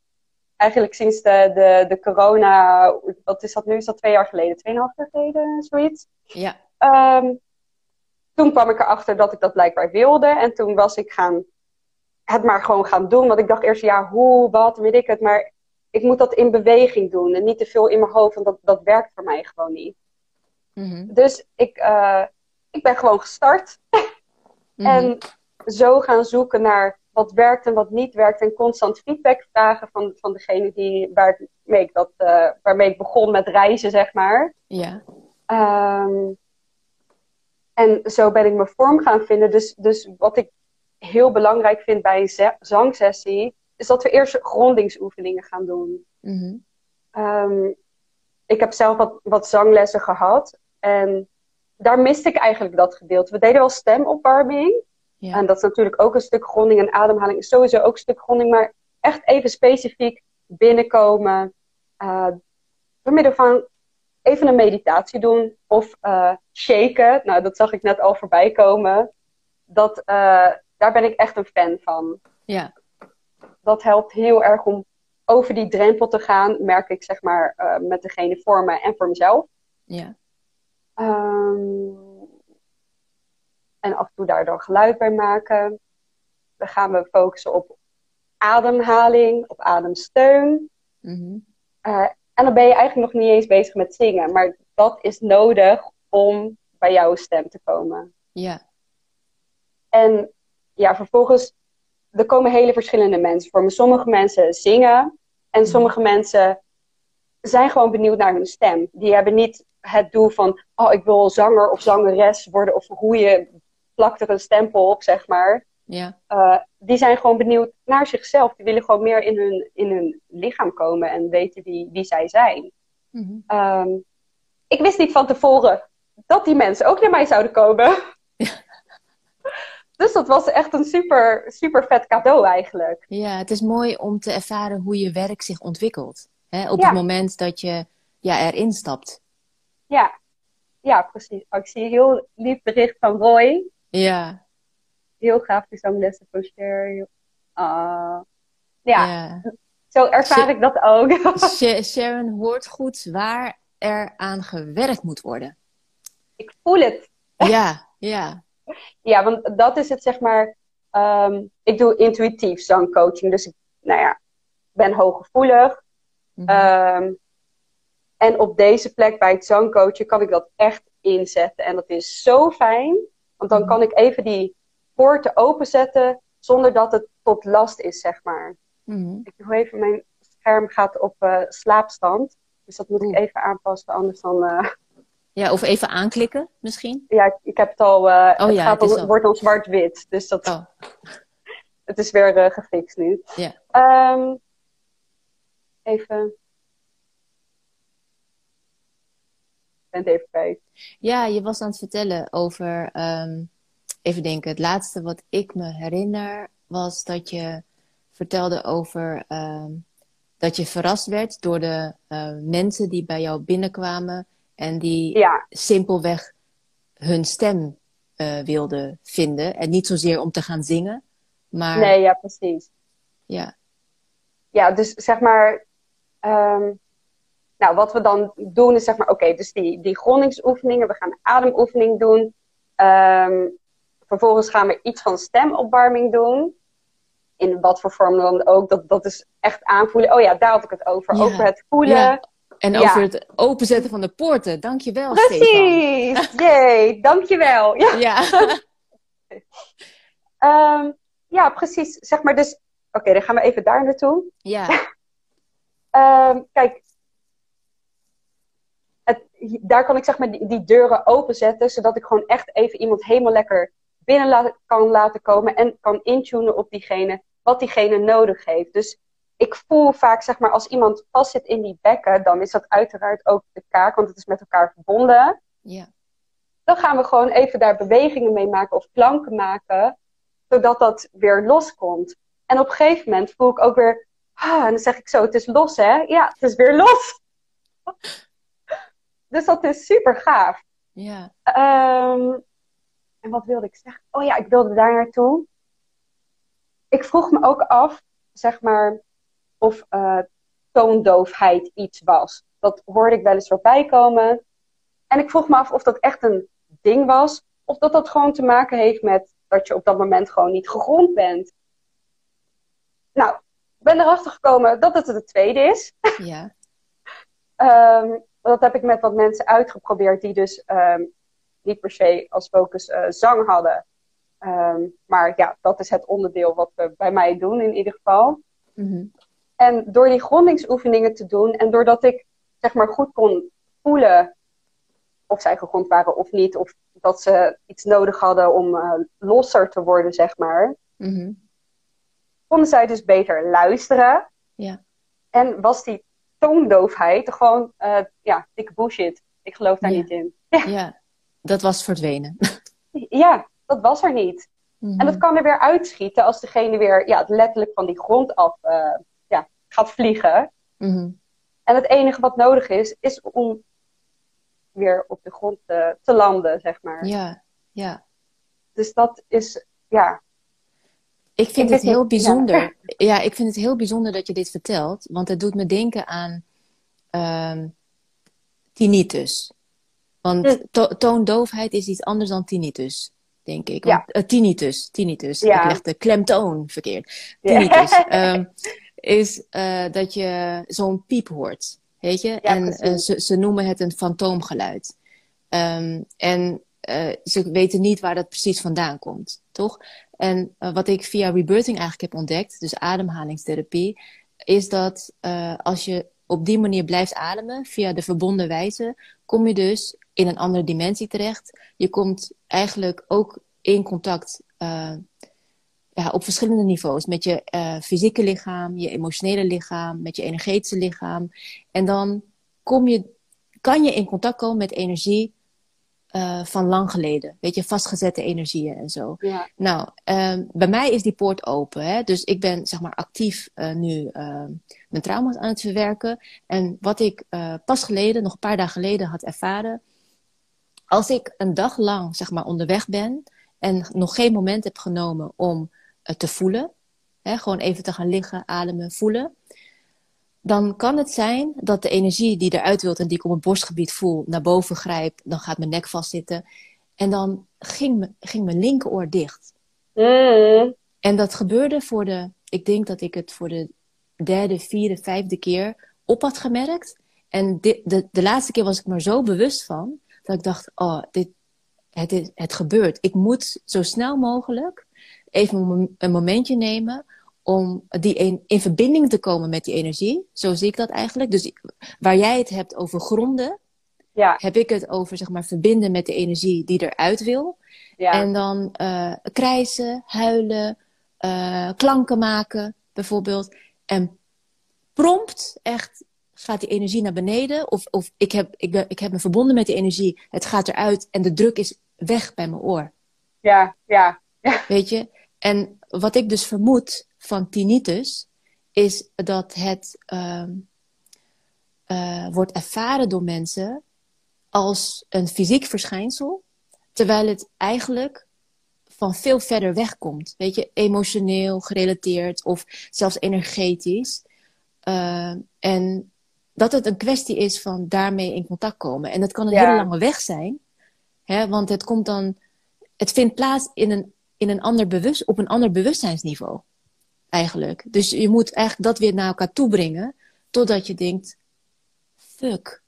Speaker 2: Eigenlijk sinds de, de, de corona, wat is dat nu? Is dat twee jaar geleden? Tweeënhalf jaar geleden, zoiets?
Speaker 1: Ja.
Speaker 2: Um, toen kwam ik erachter dat ik dat blijkbaar wilde. En toen was ik gaan, het maar gewoon gaan doen. Want ik dacht eerst, ja, hoe, wat, weet ik het. Maar ik moet dat in beweging doen en niet te veel in mijn hoofd, want dat, dat werkt voor mij gewoon niet.
Speaker 1: Mhm.
Speaker 2: Dus ik, uh, ik ben gewoon gestart.
Speaker 1: Mhm.
Speaker 2: En zo gaan zoeken naar wat werkt en wat niet werkt. En constant feedback vragen van, van degene die, waarmee, ik dat, uh, waarmee ik begon met reizen, zeg maar.
Speaker 1: Ja.
Speaker 2: Um, en zo ben ik mijn vorm gaan vinden. Dus, dus wat ik heel belangrijk vind bij een zangsessie, is dat we eerst grondingsoefeningen gaan doen.
Speaker 1: Mm
Speaker 2: um, ik heb zelf wat, wat zanglessen gehad. En daar miste ik eigenlijk dat gedeelte. We deden wel stemopwarming.
Speaker 1: Ja.
Speaker 2: En dat is natuurlijk ook een stuk gronding en ademhaling. Is sowieso ook een stuk gronding. Maar echt even specifiek binnenkomen. Uh, door middel van even een meditatie doen. Of uh, shaken. Nou, dat zag ik net al voorbij komen. Dat, uh, daar ben ik echt een fan van.
Speaker 1: Ja.
Speaker 2: Dat helpt heel erg om over die drempel te gaan. Merk ik zeg maar uh, met degene voor me en voor mezelf.
Speaker 1: Ja.
Speaker 2: Um, en af en toe daar dan geluid bij maken. Dan gaan we focussen op ademhaling, op ademsteun.
Speaker 1: Mm
Speaker 2: uh, en dan ben je eigenlijk nog niet eens bezig met zingen. Maar dat is nodig om bij jouw stem te komen.
Speaker 1: Ja.
Speaker 2: En ja, vervolgens, er komen hele verschillende mensen voor me. Sommige mensen zingen en sommige mensen zijn gewoon benieuwd naar hun stem. Die hebben niet het doel van, oh, ik wil zanger of zangeres worden. Of hoe je plakt er een stempel op, zeg maar.
Speaker 1: Ja.
Speaker 2: Uh, die zijn gewoon benieuwd naar zichzelf. Die willen gewoon meer in hun, in hun lichaam komen en weten wie, wie zij zijn.
Speaker 1: Mm
Speaker 2: um, ik wist niet van tevoren dat die mensen ook naar mij zouden komen. dus dat was echt een super, super vet cadeau eigenlijk.
Speaker 1: Ja, het is mooi om te ervaren hoe je werk zich ontwikkelt. Hè? Op
Speaker 2: Ja.
Speaker 1: het moment dat je ja, erin stapt.
Speaker 2: Ja, ja precies. Oh, ik zie een heel lief bericht van Roy.
Speaker 1: Ja.
Speaker 2: Heel gaaf die zanglessen voor Cher. Ah. ja,
Speaker 1: ja.
Speaker 2: zo ervaar
Speaker 1: Sh-
Speaker 2: ik dat ook.
Speaker 1: Sh- Sharon hoort goed waar er aan gewerkt moet worden.
Speaker 2: ik voel het.
Speaker 1: Ja, ja.
Speaker 2: Ja, want dat is het zeg maar. ehm, ik doe intuïtief zangcoaching. Dus ik, nou ja, ben hooggevoelig.
Speaker 1: Mhm.
Speaker 2: Ehm, en op deze plek bij het zangcoachen kan ik dat echt inzetten. En dat is zo fijn. Want dan
Speaker 1: Mhm.
Speaker 2: kan ik even die poorten openzetten zonder dat het tot last is, zeg maar.
Speaker 1: Mhm.
Speaker 2: Ik doe even, mijn scherm gaat op eh, slaapstand. Dus dat moet ik even aanpassen, anders dan... eh,
Speaker 1: Ja, of even aanklikken misschien.
Speaker 2: ja, ik, heb het al... het,
Speaker 1: Oh ja,
Speaker 2: gaat
Speaker 1: het
Speaker 2: al,
Speaker 1: al-
Speaker 2: wordt al zwart-wit. Dus dat,
Speaker 1: Oh,
Speaker 2: het is weer eh, gefixt nu.
Speaker 1: ja.
Speaker 2: Ehm, even... Ik ben het even kwijt.
Speaker 1: Ja, je was aan het vertellen over, ehm, even denken, het laatste wat ik me herinner was dat je vertelde over ehm, dat je verrast werd door de eh, mensen die bij jou binnenkwamen en die
Speaker 2: Ja,
Speaker 1: simpelweg hun stem eh, wilden vinden. En niet zozeer om te gaan zingen, maar
Speaker 2: nee, ja, precies.
Speaker 1: ja.
Speaker 2: Ja, dus zeg maar... ehm, nou, wat we dan doen is zeg maar... Oké, dus die, die grondingsoefeningen. We gaan ademoefening doen. Ehm, vervolgens gaan we iets van stemopwarming doen. In wat voor vorm dan ook. Dat, dat is echt aanvoelen. Oh ja, daar had ik het over.
Speaker 1: Ja.
Speaker 2: Over het voelen.
Speaker 1: Ja. En
Speaker 2: Ja.
Speaker 1: over het openzetten van de poorten. Dankjewel, Stefan.
Speaker 2: Precies! Jee, dankjewel. Ja,
Speaker 1: Ja.
Speaker 2: Ehm, ja, precies. Zeg maar dus... Oké, dan gaan we even daar naartoe.
Speaker 1: ja.
Speaker 2: Ehm, kijk, het, daar kan ik zeg maar die, die deuren openzetten, zodat ik gewoon echt even iemand helemaal lekker binnen la- kan laten komen en kan intunen op diegene, wat diegene nodig heeft. Dus ik voel vaak, zeg maar, als iemand vast zit in die bekken, dan is dat uiteraard ook de kaak, want het is met elkaar verbonden.
Speaker 1: Ja.
Speaker 2: Dan gaan we gewoon even daar bewegingen mee maken of klanken maken, zodat dat weer loskomt. En op een gegeven moment voel ik ook weer, ah, en dan zeg ik zo, het is los hè? Ja, het is weer los. dus dat is super gaaf.
Speaker 1: Ja.
Speaker 2: Ehm, en wat wilde ik zeggen? Oh ja, ik wilde daar naartoe. Ik vroeg me ook af, zeg maar, of uh, toondoofheid iets was. Dat hoorde ik wel eens voorbij komen. En ik vroeg me af of dat echt een ding was, of dat dat gewoon te maken heeft met dat je op dat moment gewoon niet gegrond bent. Nou, ik ben erachter gekomen dat het de tweede is.
Speaker 1: Ja.
Speaker 2: um, dat heb ik met wat mensen uitgeprobeerd die dus um, niet per se als focus uh, zang hadden. Um, maar ja, dat is het onderdeel wat we bij mij doen in ieder geval.
Speaker 1: Mm -hmm.
Speaker 2: En door die grondingsoefeningen te doen en doordat ik zeg maar goed kon voelen of zij gegrond waren of niet, of dat ze iets nodig hadden om uh, losser te worden, zeg maar,
Speaker 1: mm -hmm.
Speaker 2: konden zij dus beter luisteren.
Speaker 1: Ja.
Speaker 2: En was die toondoofheid gewoon, uh, ja, dikke bullshit. Ik geloof daar
Speaker 1: ja.
Speaker 2: niet in.
Speaker 1: Ja. ja, dat was verdwenen.
Speaker 2: ja, dat was er niet.
Speaker 1: Mm -hmm.
Speaker 2: En dat kan er weer uitschieten als degene weer ja, letterlijk van die grond af uh, ja, gaat vliegen.
Speaker 1: Mm -hmm.
Speaker 2: En het enige wat nodig is, is om weer op de grond te, te landen, zeg maar.
Speaker 1: Ja, ja.
Speaker 2: Dus dat is, ja.
Speaker 1: Ik vind ik het heel bijzonder. Ja. ja. ik vind het heel bijzonder dat je dit vertelt. Want het doet me denken aan um, tinnitus. Want
Speaker 2: Hm.
Speaker 1: to toondoofheid is iets anders dan tinnitus, denk ik.
Speaker 2: Ja.
Speaker 1: Want, uh, tinnitus, tinnitus.
Speaker 2: Ja.
Speaker 1: Ik leg de klemtoon verkeerd.
Speaker 2: Ja.
Speaker 1: Tinnitus. um, is uh, dat je zo'n piep hoort. Weet je?
Speaker 2: Ja,
Speaker 1: en uh,
Speaker 2: precies.
Speaker 1: ze, ze noemen het een fantoomgeluid. Um, en uh, ze weten niet waar dat precies vandaan komt, toch? En wat ik via rebirthing eigenlijk heb ontdekt, dus ademhalingstherapie, is dat als je op die manier blijft ademen, via de verbonden wijze, kom je dus in een andere dimensie terecht. Je komt eigenlijk ook in contact ja, op verschillende niveaus. Met je uh, fysieke lichaam, je emotionele lichaam, met je energetische lichaam. En dan kom je, kan je in contact komen met energie uh, van lang geleden. Weet je, vastgezette energieën en zo.
Speaker 2: Ja.
Speaker 1: Nou, uh, bij mij is die poort open. Hè? Dus ik ben zeg maar actief uh, nu mijn trauma's aan het verwerken. En wat ik pas geleden, nog een paar dagen geleden had ervaren. Als ik een dag lang zeg maar onderweg ben en nog geen moment heb genomen om te voelen. Hè, gewoon even te gaan liggen, ademen, voelen. Dan kan het zijn dat de energie die eruit wilt en die ik op het borstgebied voel, naar boven grijpt. Dan gaat mijn nek vastzitten. En dan ging, me, ging mijn linkeroor dicht.
Speaker 2: Mm.
Speaker 1: En dat gebeurde voor de, ik denk dat ik het voor de derde, vierde, vijfde keer op had gemerkt. En de, de, de laatste keer was ik me zo bewust van, dat ik dacht, oh, dit, het, is, het gebeurt. Ik moet zo snel mogelijk even een momentje nemen om die in, in verbinding te komen met die energie. Zo zie ik dat eigenlijk. Dus waar jij het hebt over gronden,
Speaker 2: ja.
Speaker 1: heb ik het over zeg maar verbinden met de energie die eruit wil.
Speaker 2: Ja.
Speaker 1: En dan uh, krijsen, huilen, uh, klanken maken bijvoorbeeld. En prompt echt gaat die energie naar beneden. Of, of ik, heb, ik, ben, ik heb me verbonden met die energie. Het gaat eruit en de druk is weg bij mijn oor.
Speaker 2: Ja, ja. ja.
Speaker 1: Weet je? En wat ik dus vermoed van tinnitus, is dat het uh, uh, wordt ervaren door mensen als een fysiek verschijnsel, terwijl het eigenlijk van veel verder weg komt. Weet je, emotioneel gerelateerd of zelfs energetisch. Uh, en dat het een kwestie is van daarmee in contact komen. En dat kan een
Speaker 2: Ja.
Speaker 1: hele lange weg zijn, hè, want het komt dan, het vindt plaats in een, in een ander bewust, op een ander bewustzijnsniveau. Eigenlijk. Dus je moet eigenlijk dat weer naar elkaar toe brengen, totdat je denkt, fuck,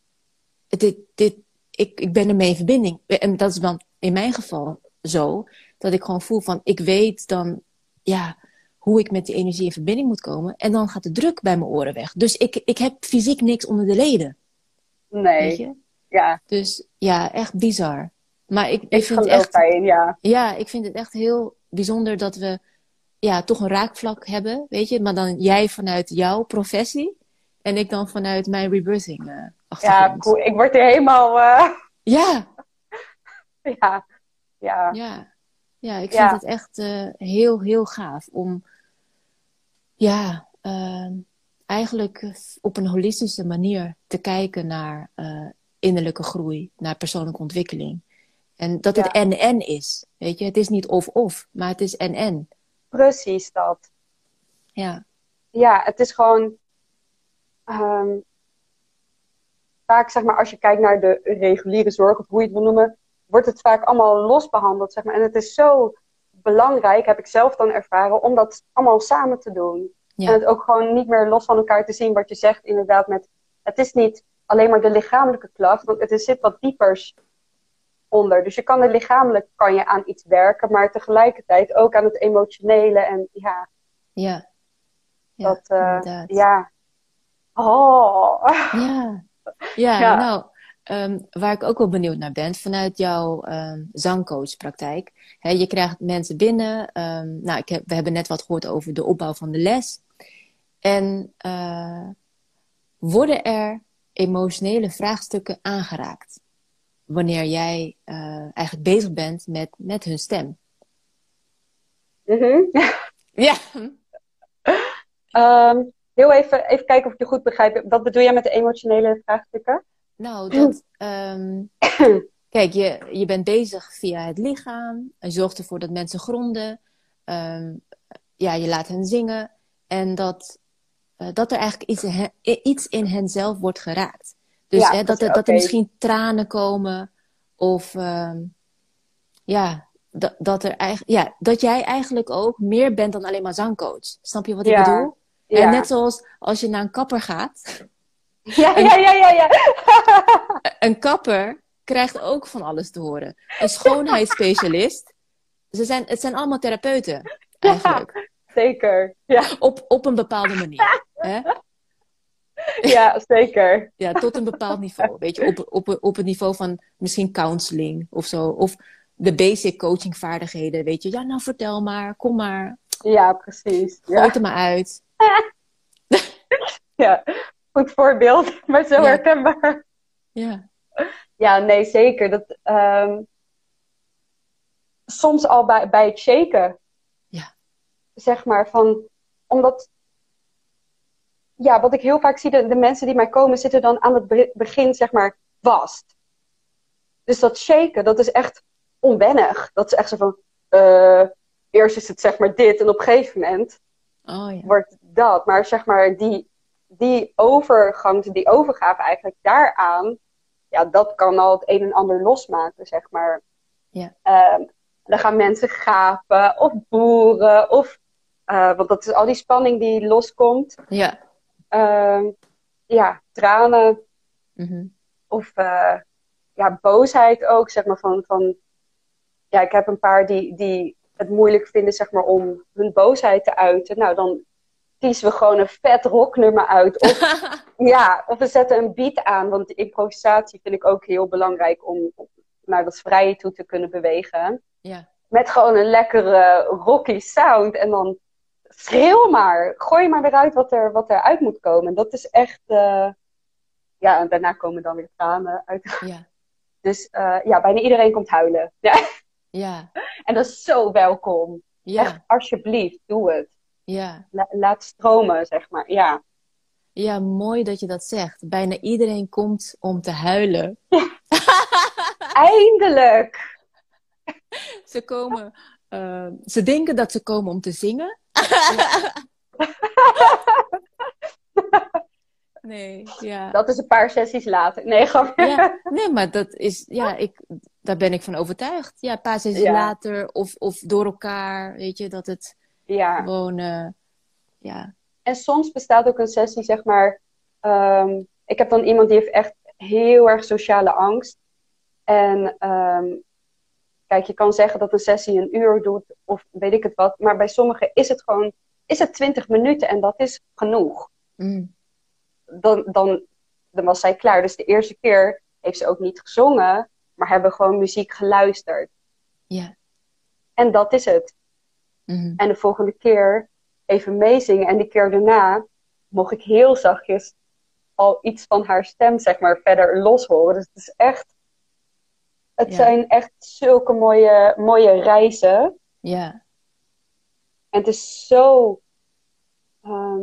Speaker 1: dit, dit, ik, ik ben ermee in verbinding. En dat is dan in mijn geval zo, dat ik gewoon voel van, ik weet dan, ja, hoe ik met die energie in verbinding moet komen. En dan gaat de druk bij mijn oren weg. Dus ik, ik heb fysiek niks onder de leden. Weet
Speaker 2: Nee.
Speaker 1: je?
Speaker 2: Ja.
Speaker 1: Dus ja, echt bizar. Maar ik, ik,
Speaker 2: Ik
Speaker 1: vind het echt,
Speaker 2: ja.
Speaker 1: ja, ik vind het echt heel bijzonder dat we ja, toch een raakvlak hebben, weet je. Maar dan jij vanuit jouw professie en ik dan vanuit mijn rebirthing uh,
Speaker 2: Ja, cool. Ik word er helemaal... Uh...
Speaker 1: Ja.
Speaker 2: ja. Ja.
Speaker 1: Ja. Ja, ik vind het echt uh, heel, heel gaaf om... Ja, ehm, eigenlijk op een holistische manier te kijken naar innerlijke groei, naar persoonlijke ontwikkeling. En dat het en-en is. Weet je, het is niet of-of, maar het is en-en.
Speaker 2: Precies dat.
Speaker 1: Ja.
Speaker 2: Ja, het is gewoon. Ehm, vaak, zeg maar, als je kijkt naar de reguliere zorg, of hoe je het wil noemen, wordt het vaak allemaal los behandeld, zeg maar. En het is zo belangrijk, heb ik zelf dan ervaren, om dat allemaal samen te doen. En het ook gewoon niet meer los van elkaar te zien, wat je zegt inderdaad met, het is niet alleen maar de lichamelijke klacht, want het zit wat diepers onder. Dus je kan er lichamelijk kan je aan iets werken, maar tegelijkertijd ook aan het emotionele en ja.
Speaker 1: Ja.
Speaker 2: ja dat, uh, ja. Oh.
Speaker 1: Ja. Ja, ja. nou, um, waar ik ook wel benieuwd naar ben, vanuit jouw um, zangcoachpraktijk. Je krijgt mensen binnen. Um, nou, ik heb, we hebben net wat gehoord over de opbouw van de les. En uh, worden er emotionele vraagstukken aangeraakt? Wanneer jij uh, eigenlijk bezig bent met, met hun stem.
Speaker 2: Mm
Speaker 1: ja.
Speaker 2: Um, heel even, even kijken of ik je goed begrijp. Wat bedoel jij met de emotionele vraagstukken?
Speaker 1: Nou, dat. Um, kijk, je, je bent bezig via het lichaam. Je zorgt ervoor dat mensen gronden. Um, ja, je laat hen zingen. En dat, uh, dat er eigenlijk iets, iets in hen zelf wordt geraakt. Dus hè, dat, er, dat er misschien tranen komen. Of uh, ja, dat, dat, er eigenlijk, ja, dat jij eigenlijk ook meer bent dan alleen maar zangcoach. Snap je wat ik bedoel? Ja. En net zoals als je naar een kapper gaat.
Speaker 2: Ja, een, ja, ja, ja, ja.
Speaker 1: een kapper krijgt ook van alles te horen. Een schoonheidsspecialist. Ze zijn, het zijn allemaal therapeuten, eigenlijk.
Speaker 2: zeker. Ja.
Speaker 1: Op, op een bepaalde manier. Hè?
Speaker 2: Ja, zeker.
Speaker 1: Ja, tot een bepaald niveau. Weet je, op, op, op het niveau van misschien counseling of zo. Of de basic coachingvaardigheden. Weet je, ja, nou vertel maar, kom maar.
Speaker 2: Ja, precies.
Speaker 1: Gooi het er maar uit.
Speaker 2: ja, goed voorbeeld, maar zo herkenbaar.
Speaker 1: Ja.
Speaker 2: Ja, nee, zeker. Dat, um, soms al bij, bij het shaken.
Speaker 1: Ja.
Speaker 2: Zeg maar van, omdat ja, wat ik heel vaak zie, de, de mensen die mij komen zitten dan aan het begin, zeg maar, vast. Dus dat shaken, dat is echt onwennig. Dat is echt zo van, uh, eerst is het zeg maar dit en op een gegeven moment
Speaker 1: oh, ja.
Speaker 2: wordt dat. Maar zeg maar, die, die overgang, die overgave eigenlijk daaraan, ja, dat kan al het een en ander losmaken, zeg maar.
Speaker 1: Ja.
Speaker 2: Um, dan gaan mensen gapen of boeren of, uh, want dat is al die spanning die loskomt.
Speaker 1: Ja.
Speaker 2: Uh, ja, tranen.
Speaker 1: Mm-hmm.
Speaker 2: Of uh, ja, boosheid ook, zeg maar. Van, van, ja, ik heb een paar die, die het moeilijk vinden, zeg maar, om hun boosheid te uiten. Nou, dan kiezen we gewoon een vet rocknummer uit. Of, ja, of we zetten een beat aan. Want improvisatie vind ik ook heel belangrijk om, om naar dat vrije toe te kunnen bewegen.
Speaker 1: Ja.
Speaker 2: Met gewoon een lekkere rocky sound. En dan schreeuw maar. Gooi maar weer uit wat er, wat er uit moet komen. Dat is echt. Uh, ja, en daarna komen dan weer tranen uit.
Speaker 1: Ja.
Speaker 2: Dus uh, ja, bijna iedereen komt huilen. Ja.
Speaker 1: ja.
Speaker 2: En dat is zo welkom.
Speaker 1: Ja.
Speaker 2: Echt, alsjeblieft, doe het.
Speaker 1: Ja.
Speaker 2: La laat stromen, zeg maar. Ja.
Speaker 1: Ja, mooi dat je dat zegt. Bijna iedereen komt om te huilen.
Speaker 2: Ja. Eindelijk!
Speaker 1: Ze komen, uh, ze denken dat ze komen om te zingen. nee, ja.
Speaker 2: Dat is een paar sessies later. Nee, gewoon.
Speaker 1: Ja, nee, maar dat is, ja, ik, daar ben ik van overtuigd. Ja, een paar sessies later of, of door elkaar, weet je, dat het
Speaker 2: ja.
Speaker 1: gewoon, uh, ja.
Speaker 2: En soms bestaat ook een sessie, zeg maar, um, ik heb dan iemand die heeft echt heel erg sociale angst. En um, Kijk, je kan zeggen dat een sessie een uur doet of weet ik het wat. Maar bij sommigen is het gewoon is het 20 minuten en dat is genoeg.
Speaker 1: Mm.
Speaker 2: Dan, dan, dan was zij klaar. Dus de eerste keer heeft ze ook niet gezongen, maar hebben gewoon muziek geluisterd.
Speaker 1: Ja.
Speaker 2: En dat is het.
Speaker 1: Mhm.
Speaker 2: En de volgende keer even meezingen. En die keer daarna mocht ik heel zachtjes al iets van haar stem, zeg maar, verder los horen. Dus het is echt. Het
Speaker 1: Ja.
Speaker 2: zijn echt zulke mooie, mooie reizen.
Speaker 1: Ja,
Speaker 2: En het is zo. ehm,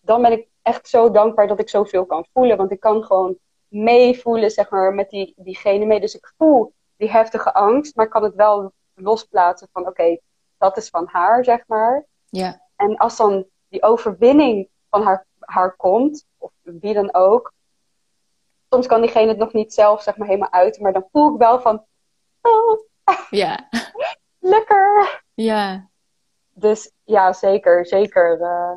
Speaker 2: dan ben ik echt zo dankbaar dat ik zoveel kan voelen. Want ik kan gewoon meevoelen, zeg maar, met die, diegene mee. Dus ik voel die heftige angst, maar ik kan het wel losplaatsen van: oké, dat is van haar, zeg maar.
Speaker 1: ja,
Speaker 2: En als dan die overwinning van haar, haar komt, of wie dan ook. Soms kan diegene het nog niet zelf, zeg maar, helemaal uiten. Maar dan voel ik wel van: oh,
Speaker 1: ja,
Speaker 2: lekker.
Speaker 1: ja,
Speaker 2: Dus ja, zeker, zeker. eh,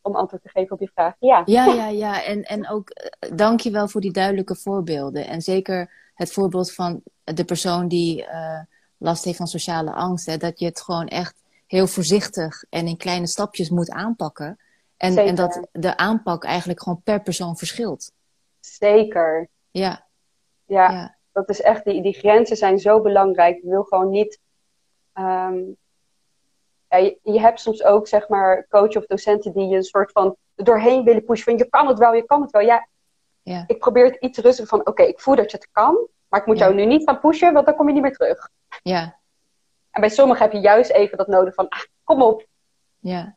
Speaker 2: om antwoord te geven op je vraag. Ja.
Speaker 1: ja, ja, ja. En, en ook eh, dank je wel voor die duidelijke voorbeelden. En zeker het voorbeeld van de persoon die eh, last heeft van sociale angst. Hè, dat je het gewoon echt heel voorzichtig en in kleine stapjes moet aanpakken. En,
Speaker 2: Zeker.
Speaker 1: en dat de aanpak eigenlijk gewoon per persoon verschilt.
Speaker 2: Zeker.
Speaker 1: Ja,
Speaker 2: Ja,
Speaker 1: ja,
Speaker 2: dat is echt, die, die grenzen zijn zo belangrijk. Je wil gewoon niet. ehm, ja, je, je hebt soms ook, zeg maar, coach of docenten die je een soort van doorheen willen pushen. Van je kan het wel, je kan het wel. Ja,
Speaker 1: ja,
Speaker 2: ik probeer het iets rustiger van: oké, ik voel dat je het kan, maar ik moet jou nu niet gaan pushen, want dan kom je niet meer terug.
Speaker 1: ja,
Speaker 2: En bij sommigen heb je juist even dat nodig van: ah, kom op.
Speaker 1: ja,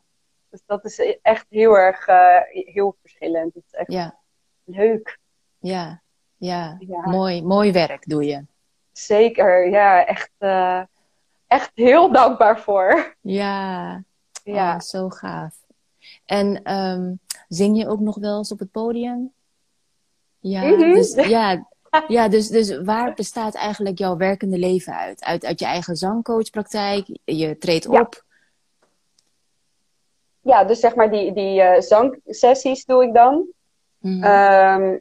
Speaker 2: Dus dat is echt heel erg eh, heel verschillend. Het is echt
Speaker 1: ja,
Speaker 2: leuk.
Speaker 1: Ja, ja.
Speaker 2: Ja.
Speaker 1: Mooi, mooi werk doe je.
Speaker 2: Zeker, ja, echt, eh, echt heel dankbaar voor.
Speaker 1: Ja,
Speaker 2: Ja.
Speaker 1: Oh, zo gaaf. En ehm, zing je ook nog wel eens op het podium? Ja,
Speaker 2: Mhm.
Speaker 1: dus, ja, ja dus, dus waar bestaat eigenlijk jouw werkende leven uit? Uit, uit je eigen zangcoachpraktijk? Je treedt op?
Speaker 2: ja, dus zeg maar die, die eh, zangsessies doe ik dan.
Speaker 1: Mhm.
Speaker 2: Ehm,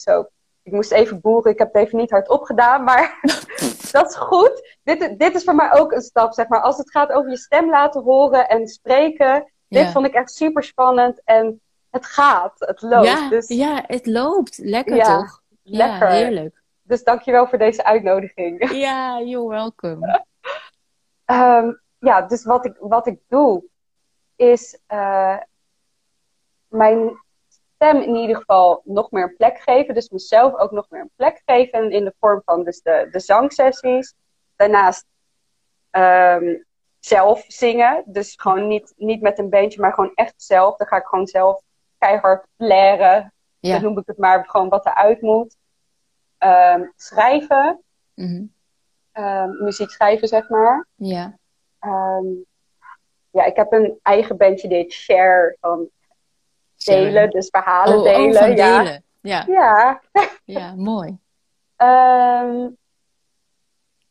Speaker 2: zo, ik moest even boeren. Ik heb het even niet hardop gedaan, maar dat is goed. Dit, dit is voor mij ook een stap, zeg maar. Als het gaat over je stem laten horen en spreken. Dit
Speaker 1: Ja.
Speaker 2: vond ik echt super spannend. En het gaat, het loopt.
Speaker 1: ja,
Speaker 2: dus,
Speaker 1: ja, het loopt. Lekker
Speaker 2: Ja,
Speaker 1: toch?
Speaker 2: lekker.
Speaker 1: Ja, heerlijk.
Speaker 2: dus dankjewel voor deze uitnodiging.
Speaker 1: Ja, you're welcome.
Speaker 2: Ehm, ja, dus wat ik, wat ik doe, is eh, mijn stem in ieder geval nog meer plek geven. Dus mezelf ook nog meer een plek geven in de vorm van dus de, de zangsessies. Daarnaast ehm, zelf zingen. Dus gewoon niet, niet met een beentje, maar gewoon echt zelf. Dan ga ik gewoon zelf keihard leren.
Speaker 1: Ja.
Speaker 2: Dan noem ik het maar gewoon wat eruit moet. Ehm, schrijven.
Speaker 1: Mhm.
Speaker 2: Ehm, muziek schrijven, zeg maar.
Speaker 1: Ja.
Speaker 2: Ja, ik heb een eigen bandje die heet Share van delen, dus verhalen
Speaker 1: Oh, oh,
Speaker 2: delen. ja.
Speaker 1: delen. Ja,
Speaker 2: Ja.
Speaker 1: ja, mooi.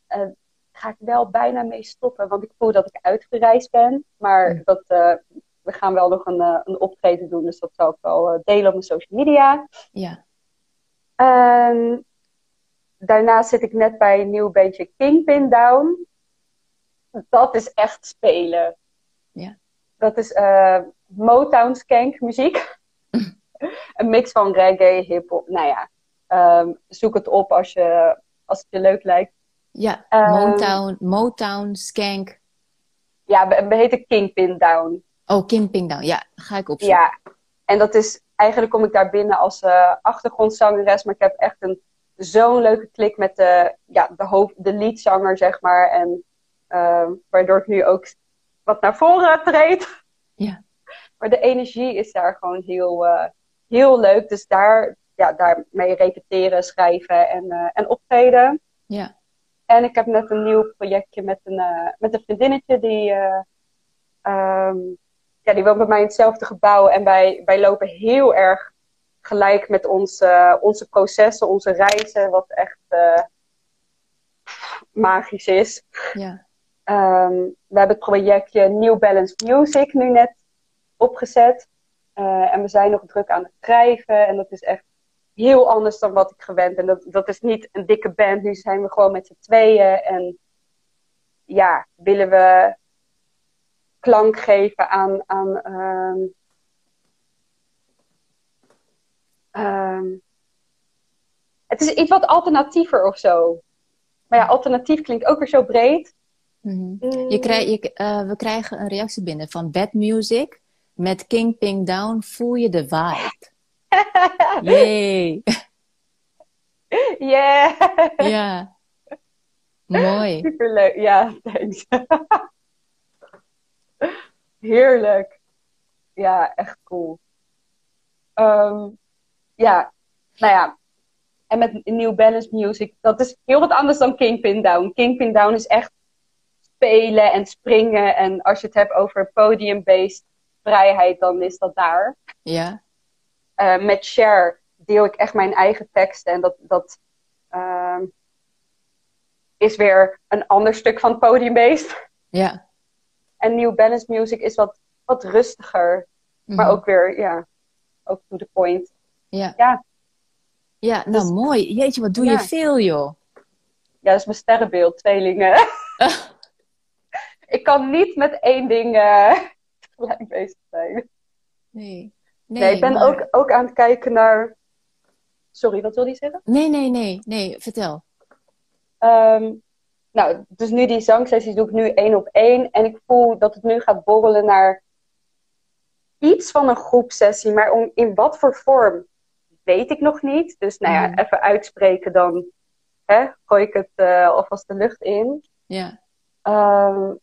Speaker 2: Eh, ga ik wel bijna mee stoppen, want ik voel dat ik uitgereisd ben. Maar dat, eh, we gaan wel nog een, eh, een optreden doen, dus dat zal ik wel delen op mijn social media.
Speaker 1: Ja.
Speaker 2: Ehm, daarnaast zit ik net bij een nieuw bandje Kingpin Down. Dat is echt spelen.
Speaker 1: Ja.
Speaker 2: Dat is Motown skank muziek. een mix van reggae, hip-hop. Nou ja, ehm, zoek het op als, je, als het je leuk lijkt.
Speaker 1: Ja,
Speaker 2: Ehm,
Speaker 1: Motown, Motown, Skank.
Speaker 2: Ja, we, we heten Kingpin Down.
Speaker 1: Oh, Kim Pingdown. Ja, ga ik opzoeken.
Speaker 2: Ja, en dat is eigenlijk kom ik daar binnen als eh, achtergrondzangeres, maar ik heb echt een zo'n leuke klik met de, ja, de, hoofd, de leadzanger, zeg maar. En ehm, waardoor ik nu ook wat naar voren treed.
Speaker 1: Ja.
Speaker 2: Maar de energie is daar gewoon heel, eh, heel leuk. Dus daar, ja, daarmee repeteren, schrijven en, eh, en optreden.
Speaker 1: Ja.
Speaker 2: En ik heb net een nieuw projectje met een, eh, met een vriendinnetje die, eh, ehm, ja, die woont bij mij in hetzelfde gebouw. En wij, wij lopen heel erg gelijk met onze, onze processen, onze reizen, wat echt magisch is.
Speaker 1: Ja.
Speaker 2: Ehm, we hebben het projectje New Balance Music nu net opgezet. Eh, en we zijn nog druk aan het schrijven. En dat is echt heel anders dan wat ik gewend ben. Dat, dat is niet een dikke band. Nu zijn we gewoon met z'n tweeën. En ja, willen we klank geven aan. aan ehm, ehm, het is iets wat alternatiever of zo. Maar ja, alternatief klinkt ook weer zo breed.
Speaker 1: Mhm. Je krijg, je, uh, we krijgen een reactie binnen van Bad Music. Met King Ping Down voel je de vibe. Yay!
Speaker 2: Yeah!
Speaker 1: Ja. Mooi.
Speaker 2: Superleuk. Ja, thanks. Heerlijk. Ja, echt cool. Um, ja, nou ja. En met New Balance Music, dat is heel wat anders dan Kingpin Down. Kingpin Down is echt spelen en springen. En als je het hebt over podium-based vrijheid, dan is dat daar.
Speaker 1: Ja.
Speaker 2: Uh, met Share deel ik echt mijn eigen teksten. En dat, dat uh, is weer een ander stuk van podium-based.
Speaker 1: Ja.
Speaker 2: En New Balance Music is wat, wat rustiger. Maar mhm. ook weer, ja, ook to the point.
Speaker 1: Ja.
Speaker 2: Ja,
Speaker 1: ja nou dus, mooi. Jeetje, wat doe je veel, joh.
Speaker 2: Ja, dat is mijn sterrenbeeld, tweelingen. ik kan niet met één ding uh, tegelijk bezig zijn.
Speaker 1: Nee.
Speaker 2: Nee, nee ik ben ook, ook aan het kijken naar. Sorry, wat wil je zeggen?
Speaker 1: Nee, nee, nee, nee, vertel.
Speaker 2: Um, nou, dus nu die zangsessies doe ik nu één op één. En ik voel dat het nu gaat borrelen naar iets van een groepsessie. Maar om, in wat voor vorm, weet ik nog niet. Dus nou ja, mm. even uitspreken, dan hè, gooi ik het uh, alvast de lucht in.
Speaker 1: Ja.
Speaker 2: Um,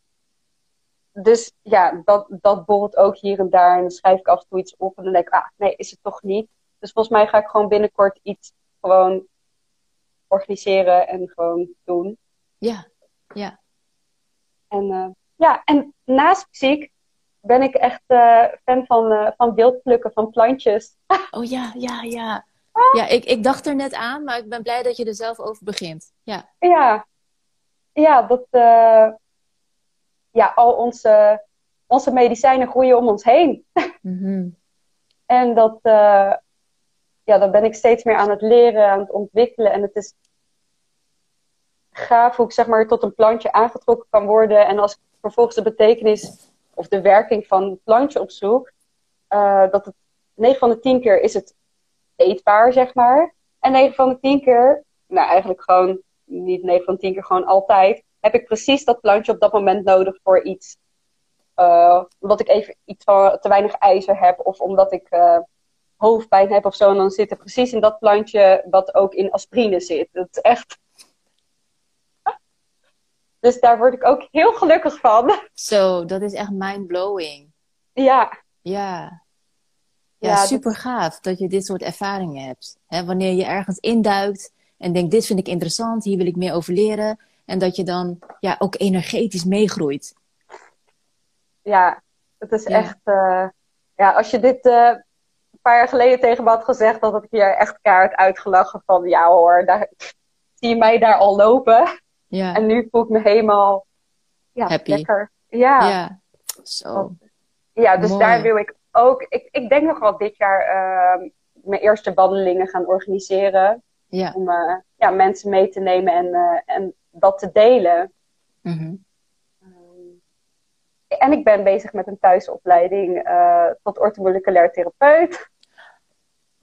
Speaker 2: dus ja, dat, dat borrelt ook hier en daar. En dan schrijf ik af en toe iets op. En dan denk ik, ah, nee, is het toch niet. Dus volgens mij ga ik gewoon binnenkort iets gewoon organiseren en gewoon doen.
Speaker 1: Ja, ja.
Speaker 2: En, uh, ja, en naast muziek ben ik echt uh, fan van, uh, van wildplukken van plantjes.
Speaker 1: Oh ja, ja, ja. Ja, ik, ik dacht er net aan, maar ik ben blij dat je er zelf over begint. Ja,
Speaker 2: ja, ja dat ja, al onze, onze medicijnen groeien om ons heen.
Speaker 1: Mm
Speaker 2: en dat, ja, dan ben ik steeds meer aan het leren, aan het ontwikkelen. En het is gaaf hoe ik zeg maar tot een plantje aangetrokken kan worden. En als ik vervolgens de betekenis of de werking van het plantje opzoek, uh, dat het 9 van de 10 keer is het eetbaar, zeg maar. En 9 van de 10 keer, nou eigenlijk gewoon, niet 9 van de 10 keer, gewoon altijd, heb ik precies dat plantje op dat moment nodig voor iets. Uh, omdat ik even iets van te weinig ijzer heb of omdat ik uh, hoofdpijn heb of zo. En dan zit er precies in dat plantje wat ook in aspirine zit. Dat is echt dus daar word ik ook heel gelukkig van.
Speaker 1: Zo, dat is echt mind-blowing.
Speaker 2: Ja.
Speaker 1: Ja. Ja, super gaaf dat je dit soort ervaringen hebt. He, wanneer je ergens induikt en denkt, dit vind ik interessant, hier wil ik meer over leren. En dat je dan ja, ook energetisch meegroeit.
Speaker 2: Ja, het is echt... Uh, ja, als je dit uh, een paar jaar geleden tegen me had gezegd, had ik hier echt kaart uitgelachen van... Ja hoor, daar, zie je mij daar al lopen?
Speaker 1: Ja.
Speaker 2: En nu voel ik me helemaal ja,
Speaker 1: Happy.
Speaker 2: lekker. Ja.
Speaker 1: Ja, zo.
Speaker 2: Ja, dus daar wil ik ook... Ik, ik denk nog wel dit jaar uh, mijn eerste wandelingen gaan organiseren.
Speaker 1: Ja.
Speaker 2: Om uh, ja, mensen mee te nemen en, uh, en dat te delen.
Speaker 1: Mm -hmm.
Speaker 2: en ik ben bezig met een thuisopleiding uh, tot orthomoleculair therapeut.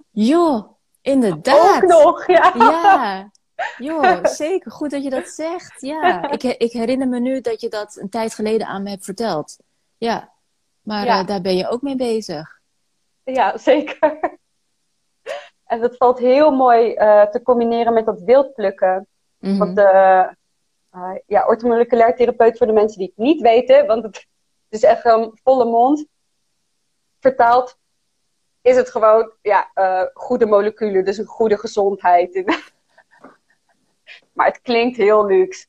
Speaker 1: Jo, inderdaad.
Speaker 2: Ook nog, ja.
Speaker 1: Ja, zeker. Goed dat je dat zegt. Ja, ik, ik herinner me nu dat je dat een tijd geleden aan me hebt verteld. Ja, maar
Speaker 2: ja.
Speaker 1: Daar ben je ook mee bezig.
Speaker 2: Ja, zeker. En dat valt heel mooi uh, te combineren met dat wildplukken. Mm -hmm. Want uh, ja, orthomoleculair therapeut voor de mensen die het niet weten, want het is echt een volle mond. Vertaald is het gewoon ja, goede moleculen, dus een goede gezondheid. Maar het klinkt heel luxe.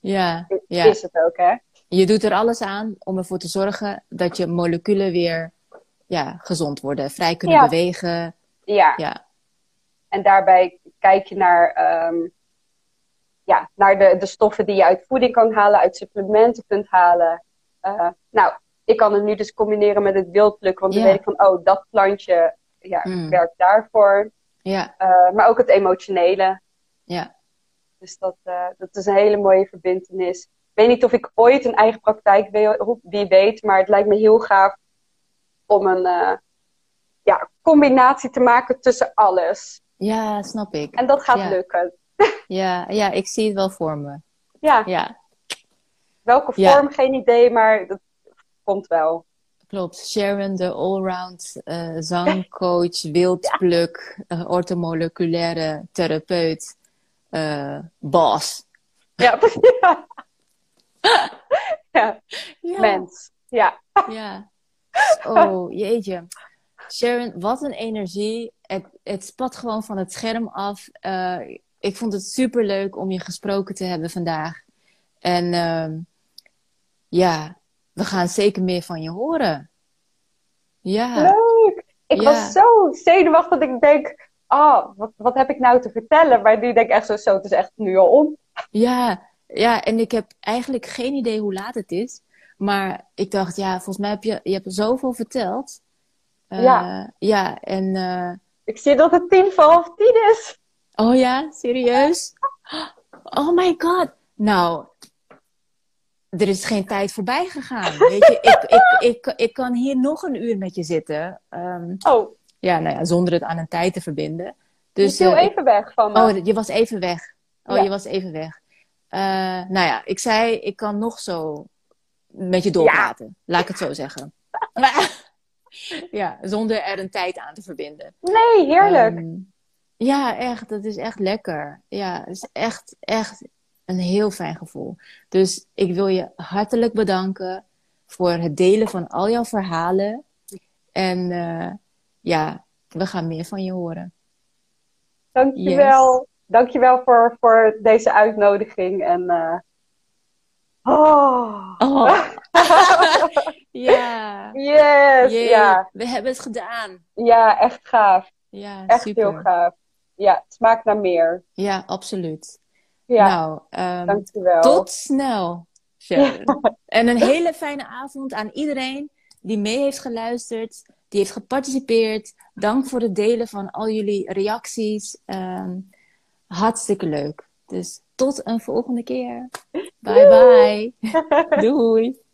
Speaker 1: Ja, ja.
Speaker 2: Is het ook, hè?
Speaker 1: Je doet er alles aan om ervoor te zorgen dat je moleculen weer ja, gezond worden, vrij kunnen
Speaker 2: ja.
Speaker 1: bewegen.
Speaker 2: Ja.
Speaker 1: ja.
Speaker 2: En daarbij kijk je naar, um, ja, naar de, de stoffen die je uit voeding kan halen, uit supplementen kunt halen. Uh, nou, ik kan het nu dus combineren met het wildpluk, want dan weet ik van, oh, dat plantje ja,
Speaker 1: Mm.
Speaker 2: werkt daarvoor.
Speaker 1: Ja,
Speaker 2: Uh, maar ook het emotionele.
Speaker 1: ja.
Speaker 2: Dus dat, uh, dat is een hele mooie verbindenis. Ik weet niet of ik ooit een eigen praktijk wil, wie weet, maar het lijkt me heel gaaf om een ja, combinatie te maken tussen alles.
Speaker 1: Ja, snap ik.
Speaker 2: En dat gaat
Speaker 1: Ja.
Speaker 2: lukken.
Speaker 1: Ja, ja, ik zie het wel voor me.
Speaker 2: Ja,
Speaker 1: Ja.
Speaker 2: Welke
Speaker 1: Ja.
Speaker 2: vorm, geen idee, maar dat komt wel.
Speaker 1: Klopt. Sharon, de allround eh, zangcoach, wildpluk, eh, ortomoleculaire therapeut, eh boss.
Speaker 2: Ja, ja. ja.
Speaker 1: Ja.
Speaker 2: mens. Ja.
Speaker 1: Ja. Oh, jeetje. Sharon, wat een energie. Het, het spat gewoon van het scherm af. Eh, ik vond het super leuk om je gesproken te hebben vandaag. En ehm, ja, we gaan zeker meer van je horen. Ja,
Speaker 2: Leuk! Ik
Speaker 1: Ja.
Speaker 2: was zo zenuwachtig dat ik denk, oh, wat, wat heb ik nou te vertellen? Maar nu denk ik echt zo, zo, het is echt nu al om.
Speaker 1: ja, ja. En ik heb eigenlijk geen idee hoe laat het is. Maar ik dacht, ja, volgens mij heb je, je hebt zoveel verteld. Eh,
Speaker 2: Ja.
Speaker 1: Ja, en... eh,
Speaker 2: Ik zie dat het tien voor half tien is.
Speaker 1: Oh ja, serieus? Oh my god. Nou, er is geen tijd voorbij gegaan. Weet je, ik, ik, ik, ik kan hier nog een uur met je zitten. Ehm,
Speaker 2: Oh,
Speaker 1: ja, nou ja, zonder het aan een tijd te verbinden.
Speaker 2: je
Speaker 1: Dus,
Speaker 2: viel
Speaker 1: eh,
Speaker 2: even weg van me.
Speaker 1: oh, je was even weg. Oh,
Speaker 2: Ja.
Speaker 1: je was even weg. Nou ja, ik zei, ik kan nog zo met je doorpraten. Laat ik het zo zeggen. ja, zonder er een tijd aan te verbinden.
Speaker 2: nee, heerlijk.
Speaker 1: Ehm, ja, echt. Dat is echt lekker. Ja, het is echt, echt een heel fijn gevoel. Dus ik wil je hartelijk bedanken voor het delen van al jouw verhalen. En eh, ja, we gaan meer van je horen.
Speaker 2: Dankjewel. Dankjewel voor, voor deze uitnodiging. En, eh, oh.
Speaker 1: Oh. ja.
Speaker 2: yes, ja.
Speaker 1: we hebben het gedaan.
Speaker 2: Ja, echt gaaf.
Speaker 1: Ja,
Speaker 2: Echt
Speaker 1: super.
Speaker 2: heel gaaf. Ja, het smaakt naar meer.
Speaker 1: Ja, absoluut.
Speaker 2: Ja,
Speaker 1: Nou, ehm,
Speaker 2: dankjewel.
Speaker 1: Tot snel, Sharon. En een hele fijne avond aan iedereen die mee heeft geluisterd, die heeft geparticipeerd. Dank voor het delen van al jullie reacties. Ehm, hartstikke leuk. Dus tot een volgende keer. Bye bye. Doei.